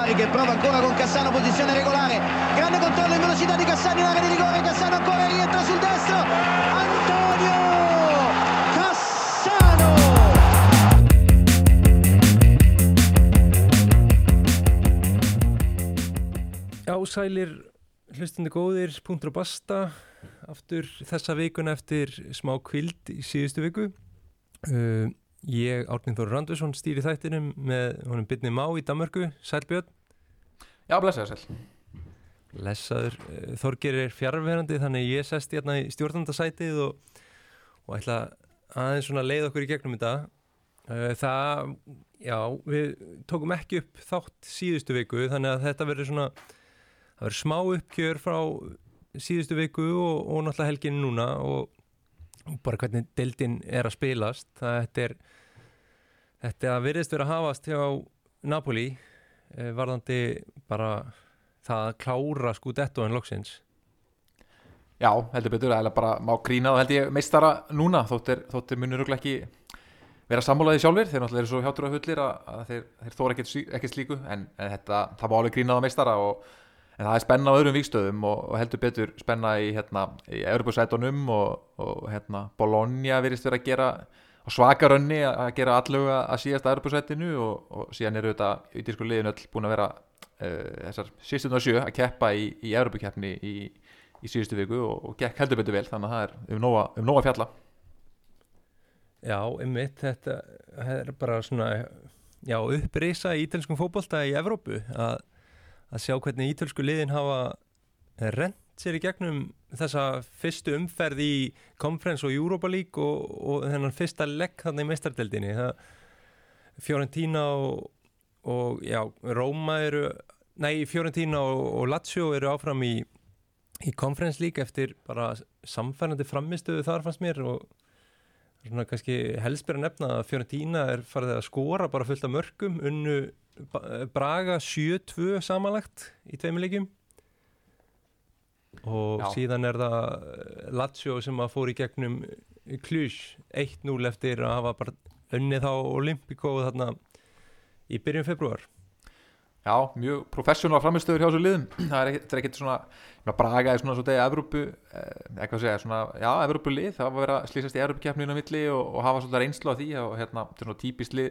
Che prova ancora con Cassano, posizione regolare. Grande controllo in velocità di Cassano in area di rigore. Cassano ancora rientra sul destro. Antonio Cassano! Já, sælir hlustandi góðir, punktur og basta aftur þessa vikuna eftir smá kvild í síðustu viku uh, ég, Árninn Þóru Randusson stýri þættinum með honum Byrni Má í Danmörku, Sælbjörn Já, blessaður sæl. Lesaður, uh, Þorger er fjárverandi þannig ég sest hérna í stjórnandasætið og, og ætla aðeins svona leið okkur í gegnum þetta. Uh, það, já, við tókum ekki upp þátt síðustu viku þannig að þetta verður svona það verður smá uppgjör frá síðustu viku og, og náttúrulega helginu núna og, og bara hvernig deildin er að spilast þetta er þetta virðist verið að hafast hjá Napoli eh, varðandi bara það að klára skudetto en loksins. Já, heldur betur, það er bara má grína og held ég meistara núna þóttir, þóttir munur örugglega ekki vera sammálaði sjálfur, þeir náttúrulega eru svo hjáttur að hullir að, þeir, þeir þóra ekkert, slíku en, en þetta, það má alveg grínað á meistara og en það er spenna á öðrum vikstöðum og, og heldur betur spenna í, hérna, í Europasætunum og, og hérna, Bologna virðist verið að gera svakarönni að gera alluga að síðast að Europasætinu og, og síðan eru þetta ytirsku liðin öll búin að vera uh, þessar síðustund og sjö að keppa í, í Europakeppni í, í síðustu viku og gekk heldur betur vel þannig að það er um nóga, um nóga fjalla. Já, einmitt, þetta er bara svona já, upprýsa í ítelskum fókbólta í Evrópu að, að sjá hvernig ítelsku liðin hafa rent sér í gegnum þessa fyrstu umferð í Conference og Europa League og, og þennan fyrsta legg þannig í meistardeldinni Fiorentina og, og já, Róma eru nei, Fiorentina og, og Lazio eru áfram í, í Conference League eftir bara samfærandi framistuðu þar fannst mér og svona kannski helst byrja að nefna að Fiorentina er farið að skora bara fullt af mörgum unnu Braga 7-2 samanlagt í tveimilegjum og Já. síðan er það Lazio sem að fór í gegnum Klús 1-0 eftir að hafa bara unnið á Olympico þarna í byrjun februar Já, mjög professional framistöður hjá þessu liðum. Það er ekkert, er ekkert svona meina, Braga er svona svo degi Evrópu eh, eitthvað að segja, svona, já, Evrópu lið það var að vera slýsast í Evrópukeppninu á milli og, og hafa svolítið reynslu á því og hérna, þetta er svona típist lið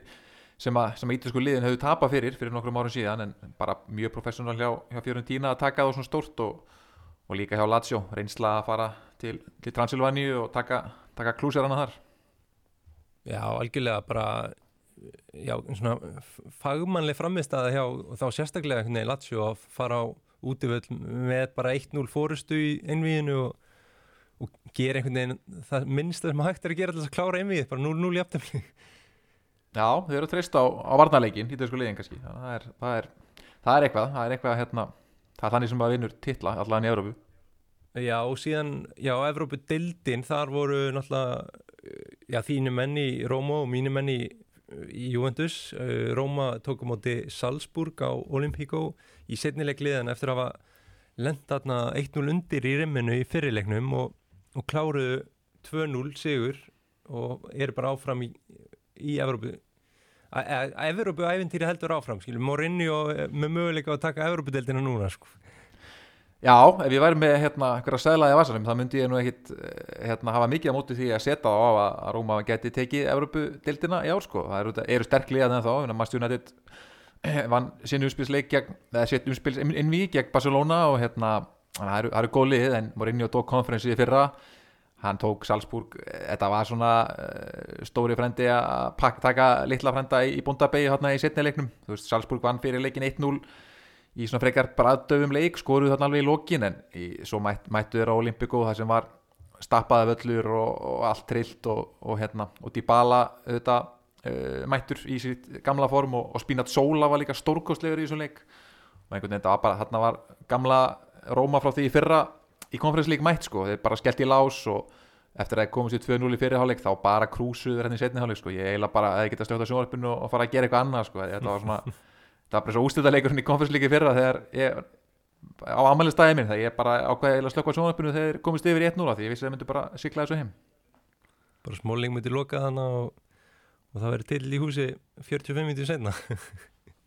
sem að, sem að ítalsku liðin hefðu tapað fyrir fyrir nokkrum árum síðan en bara mjög professional hjá, hjá Fiorentina að taka það svona stórt og, og líka hjá Lazio reynsla að fara til, til Transilvaníu og taka, taka klúsarana þar. Já, algjörlega bara já, svona fagmannleg framistæða hjá og þá sérstaklega einhvern veginn Lazio að fara á útivöld með bara 1-0 fórustu í einvíðinu og, og gera einhvern veginn það minnsta sem hægt er að gera til þess að klára einvíð bara 0-0 í aftemli Já, þau eru að treysta á, á varnarleikin ítalsku liðin kannski. Það er, það, er, það er eitthvað, það er eitthvað hérna, það er þannig sem að vinnur titla allan í Európu Já, og síðan, já, Evrópu dildin, þar voru náttúrulega, já, þínu menn í Róma og mínu menn í, í Juventus. Uh, Róma tók á móti Salzburg á Olympico í setnileg liðan eftir að hafa lent þarna 1-0 undir í rimminu í fyrirleiknum og, og kláruðu 2-0 sigur og eru bara áfram í, í Evrópu. Evrópu æfintýri heldur áfram, skilur, Mourinho með möguleika að taka Evrópudeldina núna, sko. Já, ef ég væri með hérna einhverja seglaði að vasanum, þá myndi ég nú ekkit eh, hérna hafa mikið á móti því að setja á að, að Róma geti tekið Evropu-dildina í ár sko, það eru, eru sterklega þannig þá, Master United vann sín umspilsleik gegn, eða sitt umspils innví gegn Barcelona og hérna það eru, það eru góð lið en Mourinho tók konferensi í fyrra, hann tók Salzburg, þetta var svona stóri frendi að pakka, taka litla frenda í, í búndabegi hérna í setnileiknum, þú veist Salzburg vann fyrir leikin 1-0 í svona frekar bræðdöfum leik skoruð þarna alveg í lokin en í, svo mætt, mættu þeir á Olympico það sem var stappaði völlur og, og allt trillt og, og hérna og Dybala þetta uh, mættur í sitt gamla form og, og Spinat Sola var líka stórkostlegur í þessum leik. Og einhvern veginn þetta var bara þarna var gamla Róma frá því í fyrra í konferensleik mætt sko, þeir bara skellt í lás og eftir að það komið sér 2-0 í fyrirháleik þá bara krúsuður henni í setniháleik sko, ég eiginlega bara eða geta stökt á sjónvarpinu og fara að gera eitthvað annað sko, þetta var svona það var bara svo ústöldaleikurinn í konferenslíki fyrra þegar ég á amalistæði minn þegar ég bara ákveði að slökka á sjónvarpinu þegar komist yfir í 1-0 því. Ég vissi að það myndi bara sykla þessu heim. Bara smóling myndi loka þannig og, og það verið til í húsi 45 minnir senna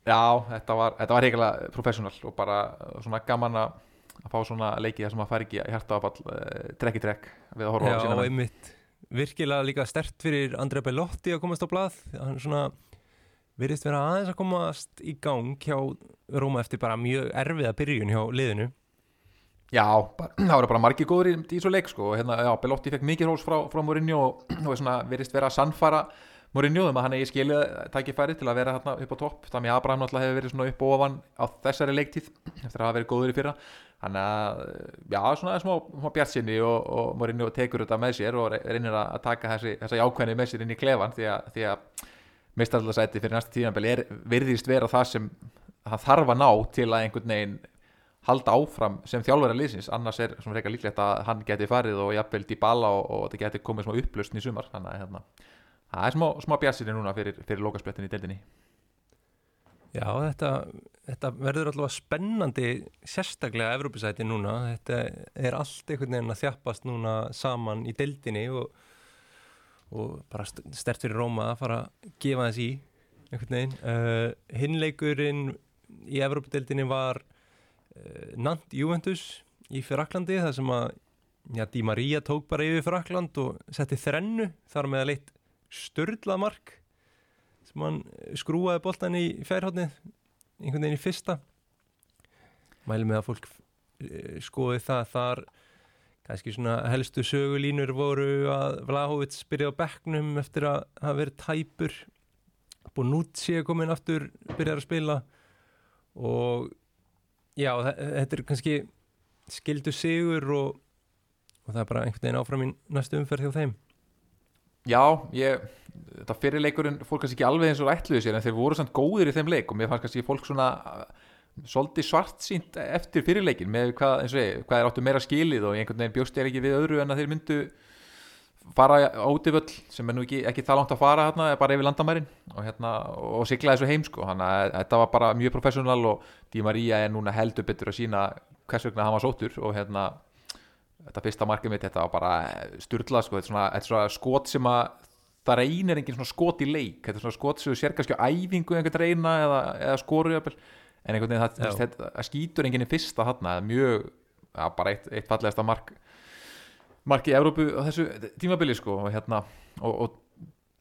Já, þetta var, var heikala professional og bara svona gaman að að fá svona leiki þar sem að fara ekki í hjartaafall uh, trekk við að horfa á Já, sína menn. einmitt. Virkilega líka stert fyrir Andrea Bellotti að komast á blað. Hann svona virðist vera aðeins að komast í gang hjá Róma eftir bara mjög erfiða byrjun hjá liðinu. Já, bara, það voru bara margir góður í, í þessu leik sko. Hérna, já, Belotti fekk mikið rós frá, frá Mourinho og, og svona virðist vera að sannfara Mourinho um að hann eigi skilið tækifæri til að vera hérna upp á topp. Þannig að Abraham náttúrulega hefur verið svona upp og ofan á þessari leiktíð eftir að hafa verið góður í fyrra. Þannig að, já, svona smá, smá bjartsinni og, og Mourinho tekur þetta með sér og reynir að taka þessi, þessi jákvæðni með sér inn í klefan því að, því að mistarallasæti fyrir næsta tímanbeli er virðist vera það sem það þarf að ná til að einhvern veginn halda áfram sem þjálfur að liðsins. Annars er svona frekar líklegt að hann geti farið og jafnvel dýbala og, og þetta geti komið smá upplösn í sumar. Þannig að hérna, það er smá, smá bjartsinni núna fyrir, fyrir lokasprettin í deildinni. Já, þetta, þetta verður alltaf spennandi sérstaklega Evrópisæti núna. Þetta er allt einhvern veginn að þjappast núna saman í deildinni og, og bara stert fyrir Róma að fara að gefa þess í einhvern veginn. Uh, hinleikurinn í Evrópadeildinni var uh, Nant Juventus í Fyraklandi þar sem að já, Di Maria tók bara yfir Fyrakland og setti þrennu þar með að leitt störlað mark sem hann skrúaði boltan í færhóttnið einhvern veginn í fyrsta. Mæli með að fólk skoði það þar kannski svona helstu sögulínur voru að Vlahovic byrjaði á bekknum eftir að hafa verið tæpur. Bonucci er komin aftur byrjar að spila. Og já, þetta er kannski skildu sigur og, og það er bara einhvern veginn áfram í næstu umferð hjá þeim. Já, ég, þetta fyrirleikurinn fólk kannski ekki alveg eins og ætluði sér en þeir voru samt góðir í þeim leik og mér fannst kannski fólk svona svolítið svart sínt eftir fyrirleikin með hvað, ég, hvað er áttu meira skilið og einhvern veginn bjóst ég ekki við öðru en að þeir myndu fara át í völl sem er nú ekki, ekki það langt að fara hérna, bara yfir landamærin og, hérna, og sigla þessu heim sko. Þannig að þetta var bara mjög professional og Di Maria er núna heldur betur að sína hvers vegna hann var sóttur og hérna þetta fyrsta markið mitt, þetta var bara styrla sko, þetta er svona, er svona skot sem að það reynir engin svona skot í leik. Þetta er svona skot sem þú sér kannski á æfingu einhvern reyna eða, eða skoru en einhvern veginn það, það, það skýtur enginn í fyrsta þarna, mjög, ja, bara eitt, eitt fallegasta mark mark í Európu á þessu tímabili sko og hérna og, og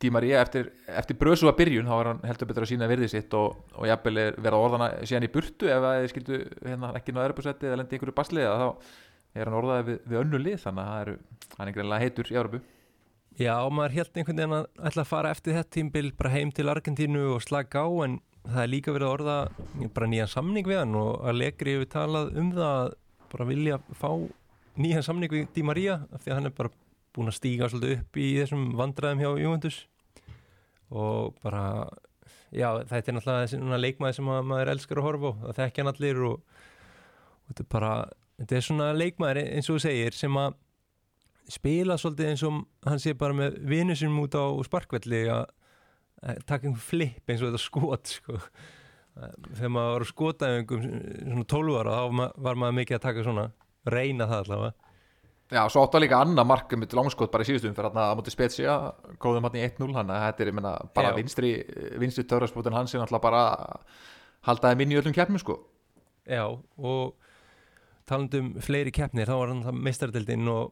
tímar ég eftir, eftir brösu að byrjun þá var hann heldur betur að sína virðið sitt og, og jafnvel verða orðana síðan í burtu ef það skildu hérna, ekki ná Európa-setti eða lendi ykkur basliða þá er hann orðaði við, við önnu lið þannig að það hann er greinlega heitur í Európu Já, maður held einhvern veginn að ætla að fara eftir þetta tímbil bara heim til Argentínu og slaka á en það er líka verið að orða bara nýjan samning við hann og að Legri hefur talað um það bara vilja fá nýjan samning við Di Maria af því að hann er bara búin að stíga svolítið upp í þessum vandræðum hjá Juventus. Og bara já, þetta er náttúrulega þessi leikmaði sem maður elskar að horfa á, það þekkja hann allir og, og þetta er bara þetta er svona leikmaður eins og þú segir sem að spila svolítið eins og hann sé bara með vinnu sinum út á sparkvelli að taka einhvern flip eins og þetta skot sko. þegar maður var að skota einhverjum svona 12 ára þá var maður mikið að taka svona reyna það allavega Já, svo áttu að líka annað markum mitt langskot bara í síðustum fyrir að móti Spezia góðum hann í 1-0, hann að þetta er menna, bara Já. vinstri, vinstri törraspútin hans er náttúrulega bara haldaði minni í öllum keppnum sko Já, og talandum fleiri keppnir, þá var hann það meistardildinn og,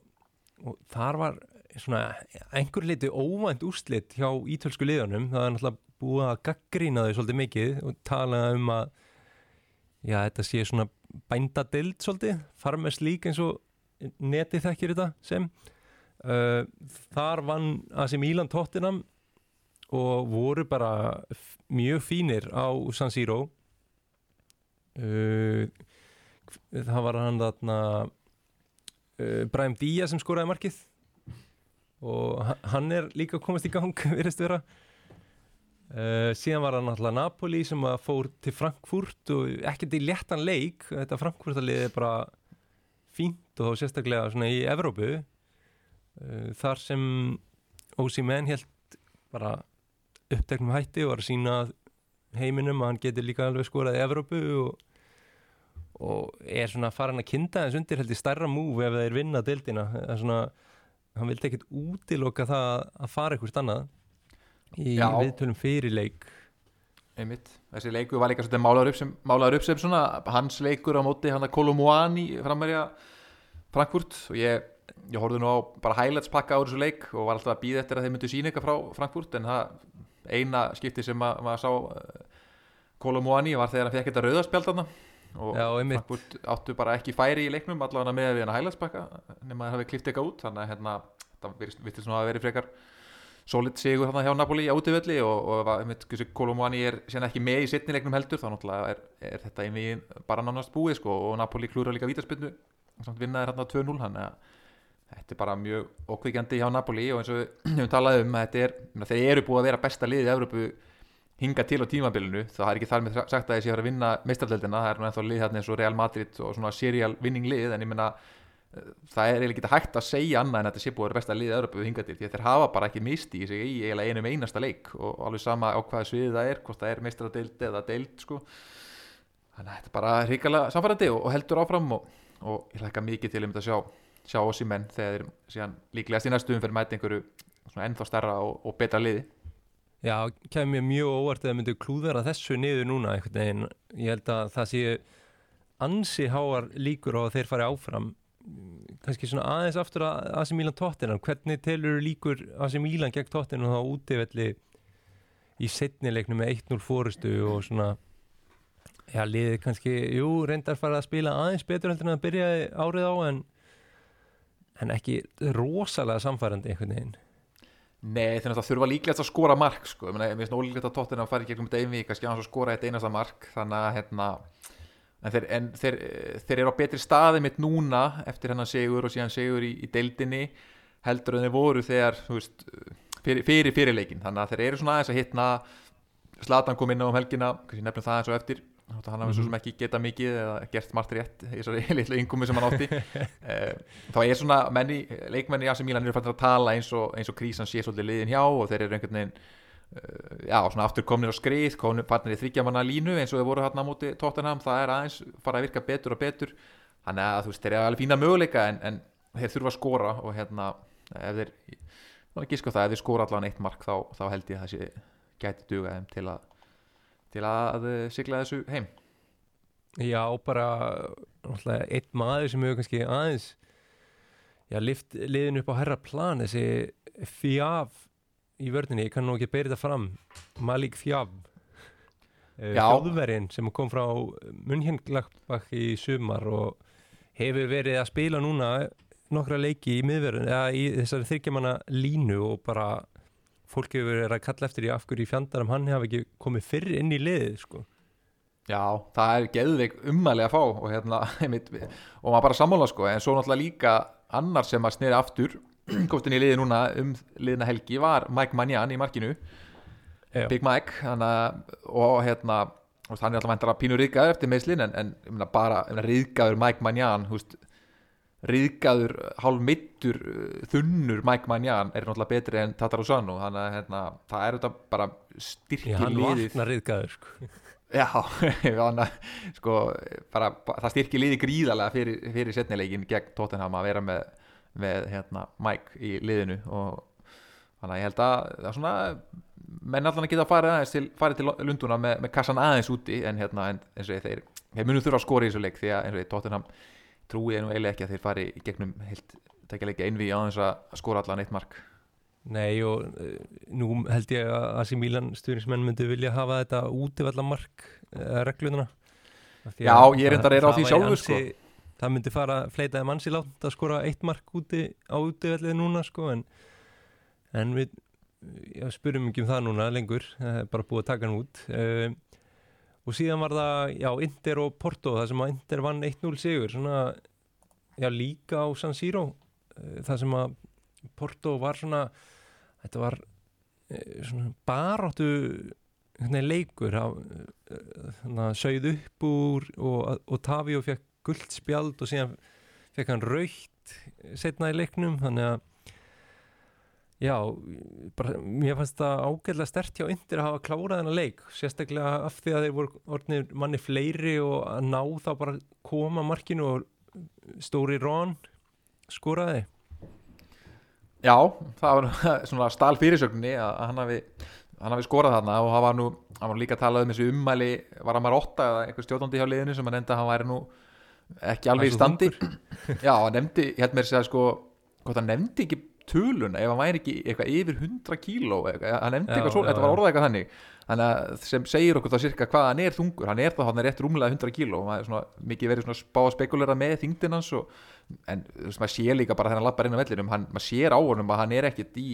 og þar var svona einhver liti óvænt úrslit hjá ítölsku liðanum, það er náttúrulega búið að gaggrína þau svolítið mikið og tala um að já, þetta sé svona bændadild svolítið, farmest lík eins og netið þekkir þetta sem. Uh, þar vann Asi Milan Tottenham og voru bara mjög fínir á San Siro. Uh, það var hann þarna uh, Bræm Díaz sem skoraði markið og hann er líka komast í gang verðist vera. Uh, síðan var það náttúrulega Napoli sem fór til Frankfurt og ekkert í léttan leik. Þetta Frankfurtalið er bara fínt og þá sérstaklega svona í Evrópu. Uh, þar sem Ósi Menn held bara uppteknum hætti og var að sína heiminum að hann getur líka alveg skorað í Evrópu og, og er svona farin að kinda þess undir held í starra múf ef það er vinna dildina svona, hann vildi ekkert útiloka það að fara eitthvað annað í Já. viðtölum fyrirleik einmitt, þessi leikur var líka svolítið málaður upp sem, málaður upp sem svona hans leikur á móti hann að Kolumuani frammerja Frankfurt. Og ég, ég horfði nú á bara highlights pakka á þessu leik og var alltaf að býða eftir að þeir myndu sína eitthvað frá Frankfurt en það eina skipti sem ma- maður sá uh, Kolumuani var þegar hann fekk þetta rauðaspjaldarna og. Frankfurt áttu bara ekki færi í leiknum allavega með við hann highlights pakka nema að það hafi klift eitthvað út þannig að hérna, það virtist svona að vera frekar solid sigur þarna hjá Napoli á útivelli og, Kolomani er síðan ekki með í setni leiknum heldur þá náttúrulega er, er þetta einvið bara nánast búið sko og Napoli klúra líka vítaspinnu samt vinnaði hérna 2-0 þannig að þetta er bara mjög okkvíkjandi hjá Napoli og eins og við höfum talað um að þetta er, þeir eru búið að vera besta liðið í Evrópu hinga til á tímabilinu það er ekki þar með sagt að þessi að vera að vinna meistarleldina, það er nú ennþá lið hérna eins og Real Madrid og svona serial winning lið en ég meina það er eiginlega ekki hægt að segja annað en þetta sé búið að vera besta liðið Evrópu hingað til því að þeir hafa bara ekki misti í sig í eiginlega einum einasta leik og alveg sama á hvaða sviðið það er hvort það er meistaradeild eða deild sko. þannig að þetta er bara hrikalega samfærandi og, heldur áfram og, og ég lækka mikið til um þetta að sjá sjá oss í menn þegar þeir síðan líklegast í næstum fyrir mæti einhverju ennþá starra og, og betra liði Já, kemur mér mjög óvart að það myndi klúðara þessu niður núna einhvern veginn. Ég held að það sé ansi háar líkur að þeir fari áfram. Kannski svona aðeins aftur að AC Milan tóttinan. Hvernig telur líkur AC Milan gegn tóttinan þá útivelli í setnileiknu með 1-0 fórustu og svona Já, liðið kannski, jú, reyndar fara að spila aðeins betur heldur en að byrja árið á en, en ekki rosalega samfærandi einhvern veginn. Nei, þeir náttúrulega þurfa líklegast að skora mark sko. ég meina, mér finnst ólíklegt að tóttina að fara í gegnum einvík kannski að skora eitt einasta mark. Þannig að hérna en þeir, en þeir, þeir eru á betri staði mitt núna eftir hennan segur og síðan segur í, í deildinni heldur en þeir voru þegar veist, fyrir, fyrir fyrirleikin þannig að þeir eru svona aðeins að hitna. Slatan kom inn á um helgina kannski nefnum það eins og eftir. að hann hafi svo sem ekki geta mikið eða gert margt rétt í þessari litlu yngumi sem hann átti. Eh, þá er svona menni, leikmenni í AC Milan eru fannir að tala eins og, eins og krísan sé svolítið liðin hjá og þeir eru einhvern veginn uh, já, svona aftur komnir á skrið fannir í þryggjamanna línu eins og þeir voru hérna á móti Tottenham, það er aðeins fara að virka betur og betur. Þannig að þú veist, þeir eru alveg fína möguleika en, en þeir þurfa að skora og hérna ef þeir, gíska það ef þeir skora allan eitt mark þá, þá held ég að það sé gæti duga þeim til að til að eh, sigla þessu heim Já, bara einn maður sem hefur kannski aðeins já, lift liðin upp á herra plan þessi Fjaf í vörninni, ég kann nú ekki beira þetta fram Malik Fjaf Já. þjóðverinn sem kom frá Munnhenglakbakk í sumar og hefur verið að spila núna nokkra leiki í miðverðin eða í þessari þryggjamanna línu og bara fólk hefur verið að kalla eftir í af hverju í fjandarum hann hafi ekki komið fyrr inn í liðið sko. Já, það er geðveik ummæli að fá og, hérna, og maður bara sammála sko en svo náttúrulega líka annar sem að sneri aftur komst inn í liði núna um liðina helgi var Mike Manjan í markinu Já. Big Mike hana, og hérna hann er alltaf að pínu riðgæður eftir meðslin en, en bara riðgæður Mike Manjan húst, riðgæður hálf mittur þunnur Mike Manjan er náttúrulega betri en Tatar Usanu þannig að hérna, það er þetta bara styrkir hann liðið vaknar riðgæður sko. Já, þannig að sko, bara, það styrkir liði gríðarlega fyrir, fyrir setnileikin gegn Tottenham að vera með, með hérna, Mike í liðinu og þannig að ég held að það er svona menn allan að geta að fara aðeins til, farið til Lunduna með, með kassan aðeins úti en hérna en, eins og ég þeir, þeir munum þurfa að skora í þessu leik því að eins og ég Tottenham trúi ég nú eiginlega ekki að þeir fari í gegnum heilt, tekja leiki einví á þess að skora allan eitt mark. Nei og uh, nú held ég að AC Milan stuðnismenn myndi vilja hafa þetta útivallamark uh, reglununa Af því Já, að ég reyndar er á því sjálfur, sko. Það myndi fara fleitaði mannsi látt að skora eitt mark úti á útivallið núna sko en, en við já, spurum ekki um það núna lengur er bara búið að taka hann út og síðan var það já, Inter og Porto það sem að Inter vann 1-0 sigur svona, já, líka á San Siro uh, það sem að Porto var svona þetta var uh, svona baráttu hérna, leikur að sögð upp úr og, og Tavio fekk guldspjald og síðan fekk hann raukt setna í leiknum þannig að Já, bara, mér fannst það ágæðlega stert hjá Indir að hafa klárað hennar leik, sérstaklega af því að þeir voru orðnir manni fleiri og að ná þá bara koma markinu og stóri Rón skoraði. Já, það var svona stál fyrirsögninni að hann hafi hann hafi skorað þarna og hann var nú, hann var líka að tala um þessu ummæli var hann Marotta eða einhver stjórnandi hjá liðinu sem hann enda að hann væri nú ekki alveg í standi já, hann nefndi, ég held mér að segja sko hvort hann nefndi ekki töluna ef hann væri ekki eitthvað yfir 100 kíló hann nefndi Já, eitthvað svo, já, þetta var orðað eitthvað þannig. Þannig að sem segir okkur þá cirka hvað hann er þungur hann er þá hann er rétt rúmlega 100 kíló og maður er svona mikið verið svona spá að spekulera með þingdin hans og, en þú veist, maður sé líka bara þegar hann lappar inn á vellinum hann, maður sér á honum að hann er ekkit í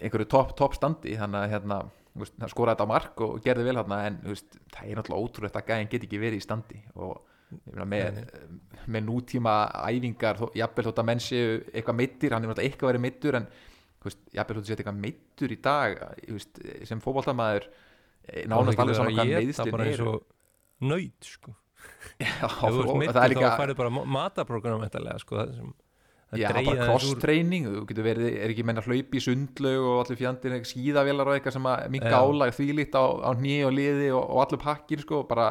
einhverju topp top standi þannig að hérna, skoraði þetta á mark og gerði vel hérna en veist, það er náttúrulega ótrúlegt að gæðin get ekki verið í standi og með, með nútíma æfingar, jafnvel þótt að menn séu eitthvað meittir, hann er náttúrulega eitthvað verið meittur en jafnvel þótt að séu eitthvað meittur í dag veist, sem fótboltamaður eh, nánast alveg saman hvað Það meðslinn bara eins eru. og nöyt sko. Það er líka þá færðu bara mataprógram eftirlega sko það það dregið bara cross-training, þú getur verið, er ekki menna hlaup í sundlaug og allir fjandinn skíðavélar og eitthvað sem að minka Já. álag þvílíkt á, á hný og liði og, og allur pakkin sko, bara,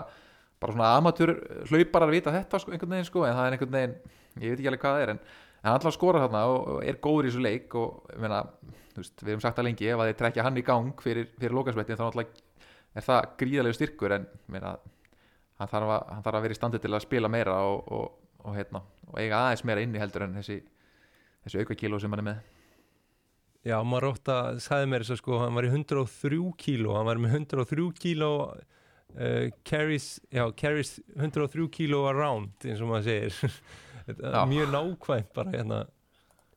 bara svona amatör hlauparar vita þetta sko, einhvern veginn sko, en það er einhvern veginn, ég veit ekki alveg hvað það er en, en allar skora þarna og, og er góður í þessu leik og meina, veist, við hefum sagt það lengi ef að þeir trekja hann í gang fyrir, fyrir lokasvettin þá er það gríðarlega styrkur en meina, hann þarf að, hann þarf að vera í standi til að spila meira og, og, og, og eiga aðeins meira inni heldur en þessi þessi auka kíló sem hann er með. Já, Marotta sagði mér þess að sko hann var í 103 kíló hann var með 103 kíló uh, carries, já, carries 103 kíló around eins og maður segir. Mjög nákvæmt bara hérna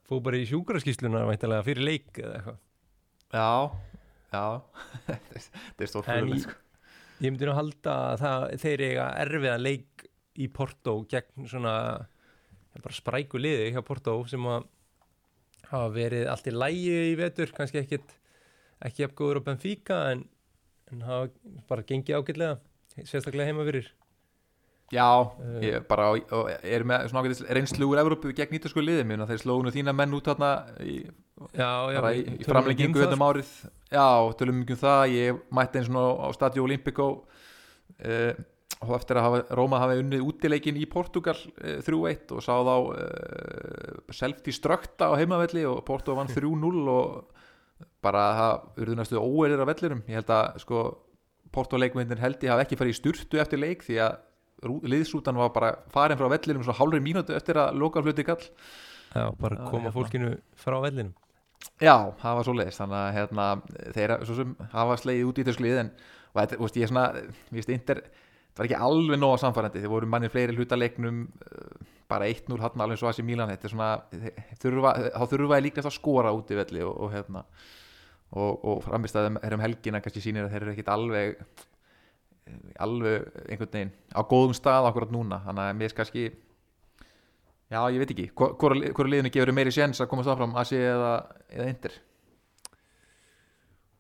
fóð bara í sjúkraskísluna væntanlega fyrir leik eða eitthvað. Já, já. Þetta er í- sko. Ég myndi nú halda að það, þeir eiga erfiðan leik í Porto gegn svona bara spræku liði hjá Porto sem að hafa verið allt í lægi í vetur, kannski ekkit ekki jafn góður á Benfica en, en hafa bara gengið ágætlega sérstaklega heima fyrir. Já, Eh. ég bara og, og er með svona ágætis reynslu úr Evrópu gegn ítalsku liði minn og þeir slóðunu þína menn út þarna í, bara í, í tölum framlengingu ekki um um árið. Já, tölum ekki um það ég mætti eins og á Stadio Olimpico uh, og eftir að hafa, Róma hafi unnið útileikin í Portugal uh, 3-1 og sá þá uh, selfti strökta á heimavelli og Porto vann 3-0 og bara það urðu næstu óerir af vellirum ég held að sko Porto leikmyndin held ég hafi ekki farið í sturtu eftir leik því að liðsútan var bara farin frá vellirum svo hálfri mínútu eftir að loka fluti kall Já, bara koma hérna. fólkinu frá vellinum. Já, það var svo leiðist þannig að hérna, þeir svo sem hafa slegið út í þessu lið en og þetta, þú veist, ég er svona, ég veist, Inter það var ekki alveg nóga samfærandi þeir voru mannir fleiri hlutaleiknum uh, bara 1-0 hann alveg svo að sér Mílan þetta er svona, þurfa, þá þurfa ég líka að skora út í velli og, og hérna og, og framist að þeir um helgina kannski sýnir að þeir eru ekkit alveg alveg einhvern veginn á góðum stað akkurat núna. Þannig að mér er kannski já, ég veit ekki, hvora liðinu gefur meiri séns að komast áfram Asi eða, eða Inter?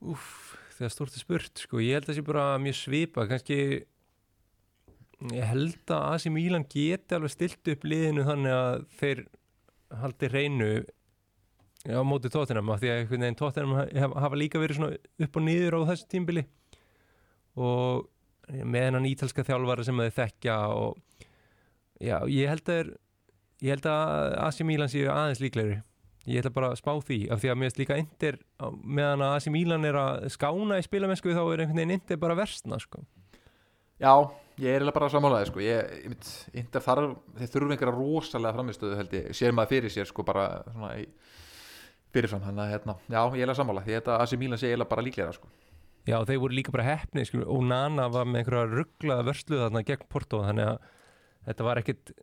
Úf, þegar stort er spurt sko, ég held að það sé bara mjög svipa kannski ég held að AC Milan geti alveg stilt upp liðinu þannig að þeir haldi hreinu á móti tóttinam af því að einhvern veginn tóttinam hafa, líka verið svona upp og niður á þessu tímbili og með hennan ítalska þjálfara sem þeir þekkja og já, ég held að ég held að AC Milan séu aðeins líklegri ég bara að spá því af því að mér finnst líka Inter á- meðan að AC Milan er að skána í spilamennsku þá er einhvern veginn Inter bara versna sko. Já, ég er eiginlega bara sammálaði sko. ég, ég mynd, Inter þarf þeir þurfum einhverja rosalega framistöðu held ég sér maður fyrir sér sko bara svona í fyrirfram, þannig að hérna, já, ég er eiginlega sammála því þetta AC Milan sé eiginlega bara líklega sko. já þeir voru líka bara hefni sko, og Nana var með einhverja rugglaða vörslu þarna gegn Porto þannig að þetta var ekkit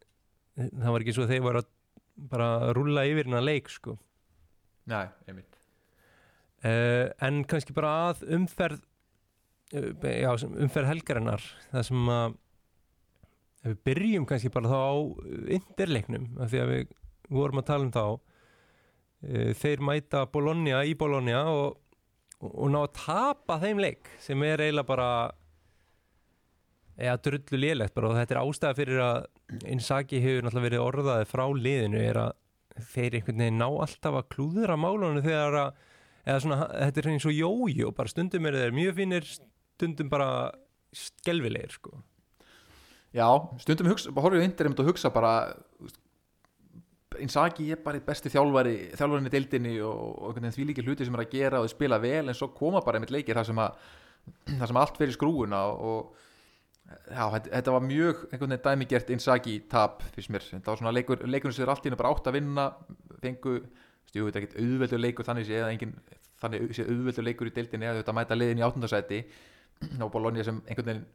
það var ekki svo að þeir voru að bara rúlla yfir hennar leik sko. Nei, einmitt uh, en kannski bara að umferð uh, já, umferð helgarinnar það sem að við byrjum kannski bara þá á interleiknum af því að við vorum að tala um þá þeir mæta Bologna í Bologna og, og, og ná að tapa þeim leik sem er eiginlega bara eða drullu lélegt bara. Og þetta er ástæða fyrir að Inzaghi hefur náttúrulega verið orðaði frá liðinu er að þeir einhvern veginn ná alltaf að klúðra málunum þegar að eða svona, þetta er eins og jójó bara stundum er þeir mjög finnir stundum bara skelvilegir sko. Já, stundum hugsa, horfum við Inter einmitt og hugsa bara Inzaghi er bara besti þjálfari þjálfarinni deildinni og, og því líki hluti sem er að gera og þeir spila vel en svo koma bara einmitt leikir þar sem, sem allt fer í skrúuna og já, þetta, var mjög einhvern veginn dæmigert Inzaghi tap fyrst mér, þetta var svona leikur, leikurinn sem er allt í hennu bara átt að vinna fengu, stu, þetta er ekkert auðveldur leikur þannig sé eða engin þannig sé auðveldur leikur í deildinni eða þetta mæta liðin í áttundasæti og Bologna sem einhvern veginn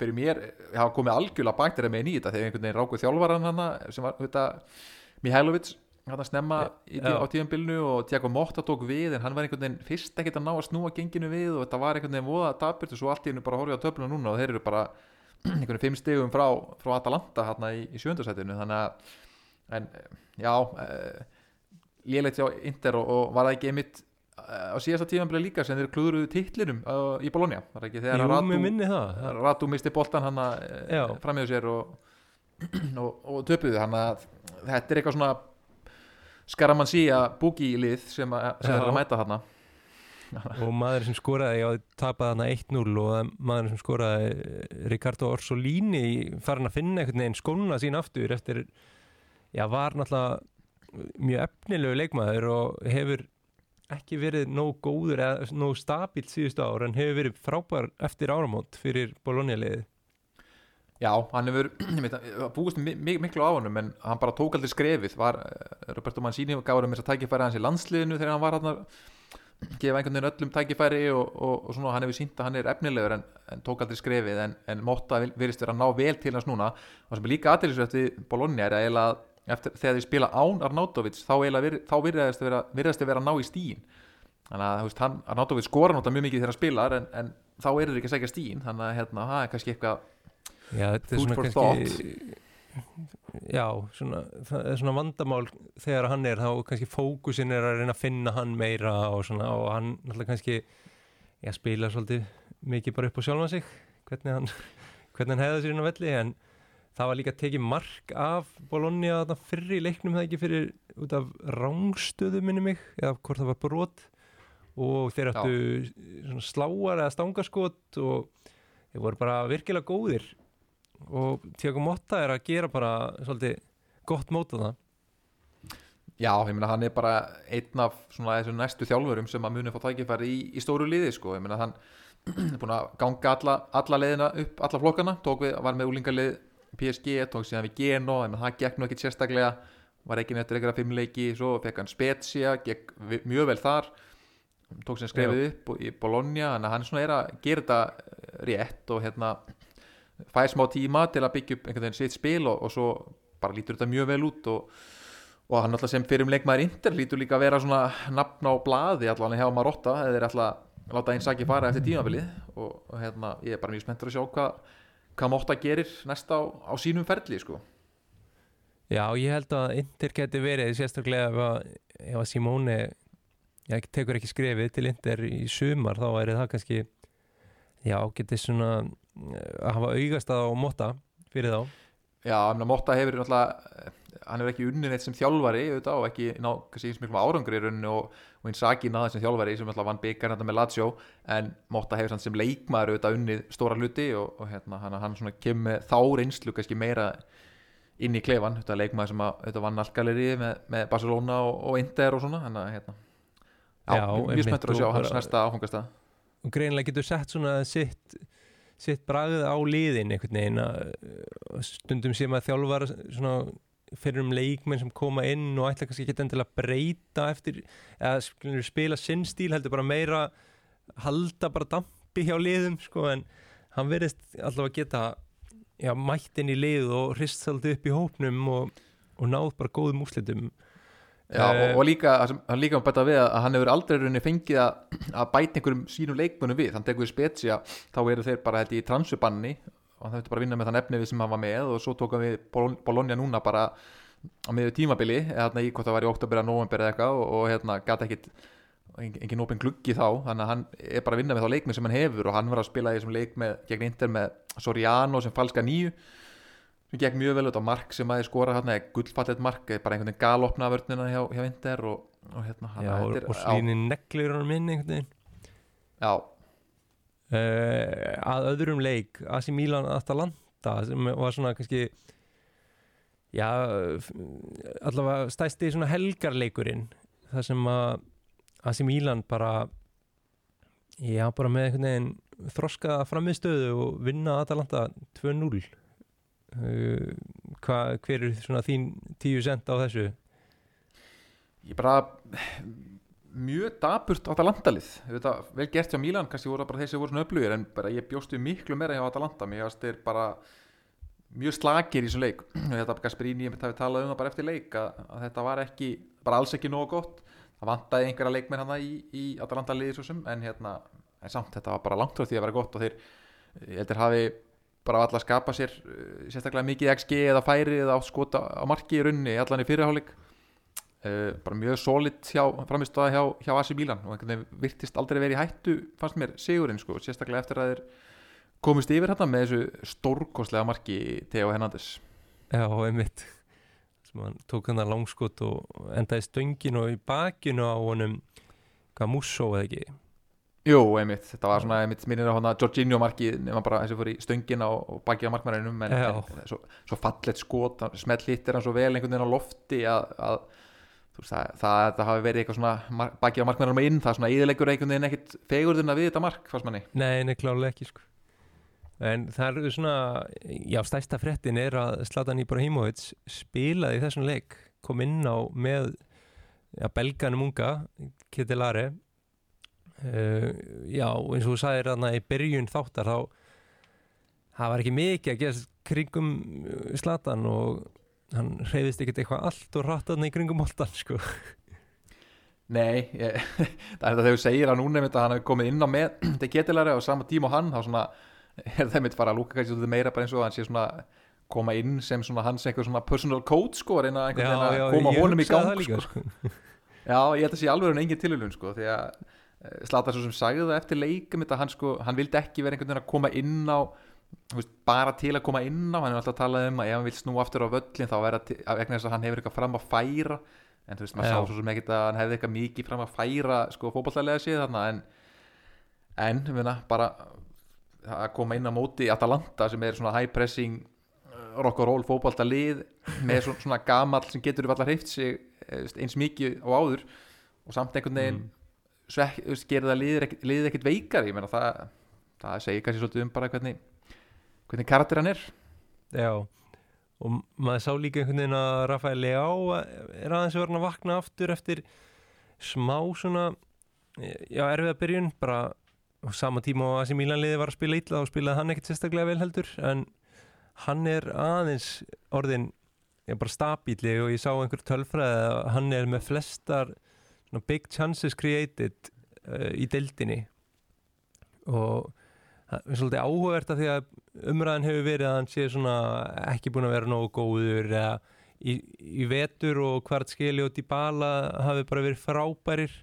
fyrir mér hafa komið algjörlega bækt þeirra með í þetta þegar einhvern veginn rákuð þjálfaran hana sem var þetta Mihailovic hann snemma í, Já. á tíðanbylnu og Tiago Motta tók við en hann var einhvern veginn fyrst ekkert að ná að snúa genginu við og þetta var einhvern veginn voða daburt og svo allt í hennu bara horfið á töfluna núna og þeir eru bara einhvern veginn fimm stegum frá, frá Atalanta hérna í, í sjöndasætinu þannig að en já uh, lélegt hjá Inter og, og var það ekki einmitt eh, á síðasta tíðanbylnu líka sem þeir klúðruðu titlinum uh, í Bologna? Var ekki þegar Jú, Það- Ratu misti boltan hann framíðu sér og, og, og töpuðu. Hann að þetta er eitthvað svona skaramannsía búgi lið sem, að, sem er að mæta þarna. Og maður sem skoraði, já, tapaði hana 1-0 og maður sem skoraði Ricardo Orsolini farin að finna einhvern veginn skóna sín aftur eftir, já, var náttúrulega mjög efnilegu leikmaður og hefur ekki verið nóg góður eða nóg stabílt síðustu ár en hefur verið frábær eftir áramót fyrir Bologna-liðið Já, hann hefur búist mi mi miklu á honum en hann bara tók aldrei skrefið. Var, eh, Roberto Mancini gaf hann þess að tækifæri hans í landsliðinu þegar hann var hann að gefa einhvern veginn öllum tækifæri og, og, og svona hann hefur sínt að hann er efnilegur en, en tók aldrei skrefið en, en Motta virðist vera að ná vel til hans núna. Og sem er líka aðeinsvægt við Bologna er að eftir, þegar þeir spila án Arnautovic þá, vir, þá virðast þeir vera, vera að ná í stíin þannig að veist, hann, Arnautovic skora náttúrulega mjög mikið þegar hann spilar en, þá eru þeir ekki að segja stíin þannig að hérna, Já, þetta er svona kannski Já, svona, það er svona vandamál þegar hann er, þá kannski fókusin er að reyna að finna hann meira og svona og hann náttúrulega kannski já, spila svolítið mikið bara upp á sjálfan sig hvernig hann, hvernig hann hefða sér inn á velli en það var líka tekið mark af Bologna þarna fyrr í leiknum það ekki fyrir út af rángstöðu minni mig, eða hvort það var brot og þeir áttu sláar eða stangaskot og þeir voru bara virkilega góðir og Tiago Motta er að gera bara svolítið gott móta það Já, ég meina hann er bara einn af svona þessu næstu þjálfurum sem að muni fá tækifæri í, í stóru liði sko, ég meina hann er búin að ganga alla, alla leiðina upp, alla flokkana, tók við, var með úlingarlið PSG, tók síðan við Geno, ég meina það gekk nú ekkit sérstaklega, var ekki nefnir eitthvað fimmleiki, svo fekk hann Spezia, gekk mjög vel þar, tók síðan skrefið upp í Bologna, að hann svona er að gera þetta eh, rétt og hérna fær smá tíma til að byggja upp einhvern veginn sitt spil og, og svo bara lítur þetta mjög vel út og og hann alltaf sem fyrir um leikmaður Inter lítur líka að vera svona nafn á blaði allavega hjá Marotta eða þeir alltaf láta einn saki fara eftir tímabilið og, og hérna, ég er bara mjög spenntur að sjá hvað hvað Motta gerir næst á, á sínum ferli sko. Já, ég held að Inter geti verið sérstaklega ef að, að Simone já, tekur ekki skrefið til Inter í sumar þá er það kannski já, geti svona að hafa augast að á Motta fyrir þá? Já, Motta hefur náttúrulega hann hefur ekki unnið neitt sem þjálfari auðvitað, og ekki ná kannski eins miklu árangri í rauninu og, og eins Saki náða sem þjálfari sem alltaf vann byggar þetta með Lazio en Motta hefur samt sem leikmaður auðvitað unnið stóra hluti og, og hérna, hann, hann svona kemur þá reynslu kannski meira inn í klefan, þetta leikmaður sem að auðvitað vann allgaleri með, með Barcelona og, og Inter og svona hann að hérna. Já, Já, mjög spenntur að sjá og hans næsta áfangastað. Og greinlega getur sett svona sitt sitt bragð á liðin einhvern veginn að að stundum sem að þjálfara svona fyrir um leikmenn sem koma inn og ætla kannski ekki endilega að breyta eftir eða spila sinn stíl heldur bara meira halda bara dampi hjá liðum sko en hann verðist allavega geta já, mætt inn í lið og hrist svolítið upp í hópnum og, og náð bara góðum úrslitum Já, Eh, og, og líka, það hann líka að bæta við að hann hefur aldrei rauninni fengið að, að bæta einhverjum sínum leikmönnum við, hann tekur við spetsja þá eru þeir bara held í transubanni og hann þurfti bara að vinna með þann efni við sem hann var með og svo tókum við Bol- Bologna núna bara á miður tímabili, eða í hvort það var í oktober eða november eða eitthvað og, og hérna gæti ekkit engin, opin gluggi þá. Þannig að hann er bara að vinna með þá leikmið sem hann hefur og hann var að spila í þessum leik með, gegn Inter með Soriano sem falska nýju sem gekk mjög vel út á mark sem aðeins skora hérna er gullfallet mark, er bara einhvern veginn galopna vörnina hjá, hjá Inter og, og hérna já, og, og slínin neglir hann inn einhvern veginn. Já, uh, að öðrum leik AC Milan Atalanta sem var svona kannski já, allavega stæsti svona helgarleikurinn það sem að AC Milan bara já, bara með einhvern veginn þroska framiðstöðu og vinna Atalanta 2-0 uh, hva, hver er svona þín 10 cent á þessu? Ég bara mjög daburt á Atalanta-lið. Vel gert hjá Milan, kannski voru bara þeir sem voru svona öflugir en bara ég bjóstu miklu meira hjá Atalanta. Mér fannst þeir bara mjög slagir í þessum leik. Þetta Gasperini, ég hafi talað um það bara eftir leik að, að þetta var ekki, bara alls ekki nógu gott. Það vantaði einhverja leikmenn hana í, í Atalanta-liði svo sem en hérna, en samt þetta var bara langt frá því að vera gott og þeir, ég heldur hafi bara alltaf skapa sér uh, sérstaklega mikið XG eða færi eða skota á marki í runni, allan í fyrirháleik Uh, bara mjög solid framistöða hjá, hjá AC Milan og veginn virtist aldrei verið í hættu fannst mér sigurinn sko, sérstaklega eftir að þeir komist yfir hérna með þessu stórkostlega marki Theo Hernandez. Já, einmitt. Sem hann tók hann að langskot og endaði stöngin og í bakinu á honum hvað Musso eða ekki Jú, einmitt, þetta var svona einmitt minnir á hana Jorginho marki nema bara þessi fór í stöngin á og bakið á markmærinum en, en svo, svo fallet skot, smelt hittir hann svo vel einhvern veginn á lofti að, að veist, það, það, það hafi verið eitthvað svona bakið á markmærinum inn, það svona íðilegur einhvern veginn ekkit fegurðina við þetta mark, fannst manni. Nei, nei, klálega ekki sko. En það eru svona, já, stærsta fréttin er að Zlatan Ibrahimovic spilaði í þessum leik kom inn á með já, belganum unga, Ketilare uh, Já, eins og þú sagðir þarna í byrjun þáttar þá það var ekki mikið að gerast kringum uh, Zlatan og hann reyðist ekkert eitthvað allt og rattaðna í kringum holtan sko Nei, ég, það er þetta þegar þú segir að núna hann hefur komið inn á með þetta getilari á sama tíma og hann þá svona, er það einmitt fara að lúka kannski meira bara eins og hann sé svona koma inn sem svona hans einhver svona personal coach sko, reyna einhvern veginn að koma honum í gang það líka, sko. sko. Já, ég held að sé alveg en engin tilhjulun sko, því að Slata svo sem sagði það eftir leikum þetta, hann, sko, hann vildi ekki vera einhvern veginn að koma inn á veist, bara til að koma inn á hann er alltaf að tala um að ef hann vil snú aftur á völlin þá verða til- að vegna þess að hann hefur eitthvað fram að færa en þú veist, maður sá svo sem ekkert að hann hefði eitthvað mikið fram að færa sko fótballtælega séð þarna en, en meina, bara að koma inn á móti Atalanta sem er svona high pressing uh, rock and roll fótballtalið með svona, svona gamall sem getur allar hreift sig eh, eins mikið og áður og samt einhvern veginn Mm. Það liðið ekkit veikar ég meina það, það segir kannski svolítið um bara hvernig hvernig karakter hann er. Já, og maður sá líka einhvern veginn að Rafael Leao er aðeins verið að vakna aftur eftir smá svona já, erfiða byrjun bara á sama tíma að sem Mílanliði var að spila illa og spilaði hann ekkert sérstaklega vel heldur en hann er aðeins orðin já, bara stabíli og ég sá einhver tölfræði að hann er með flestar big chances created uh, í deildinni. Og það er svolítið áhugavert að því að umræðan hefur verið að hann sé svona ekki búin að vera nógu góður eða í, í vetur og hvart skili og Dybala hafi bara verið frábærir.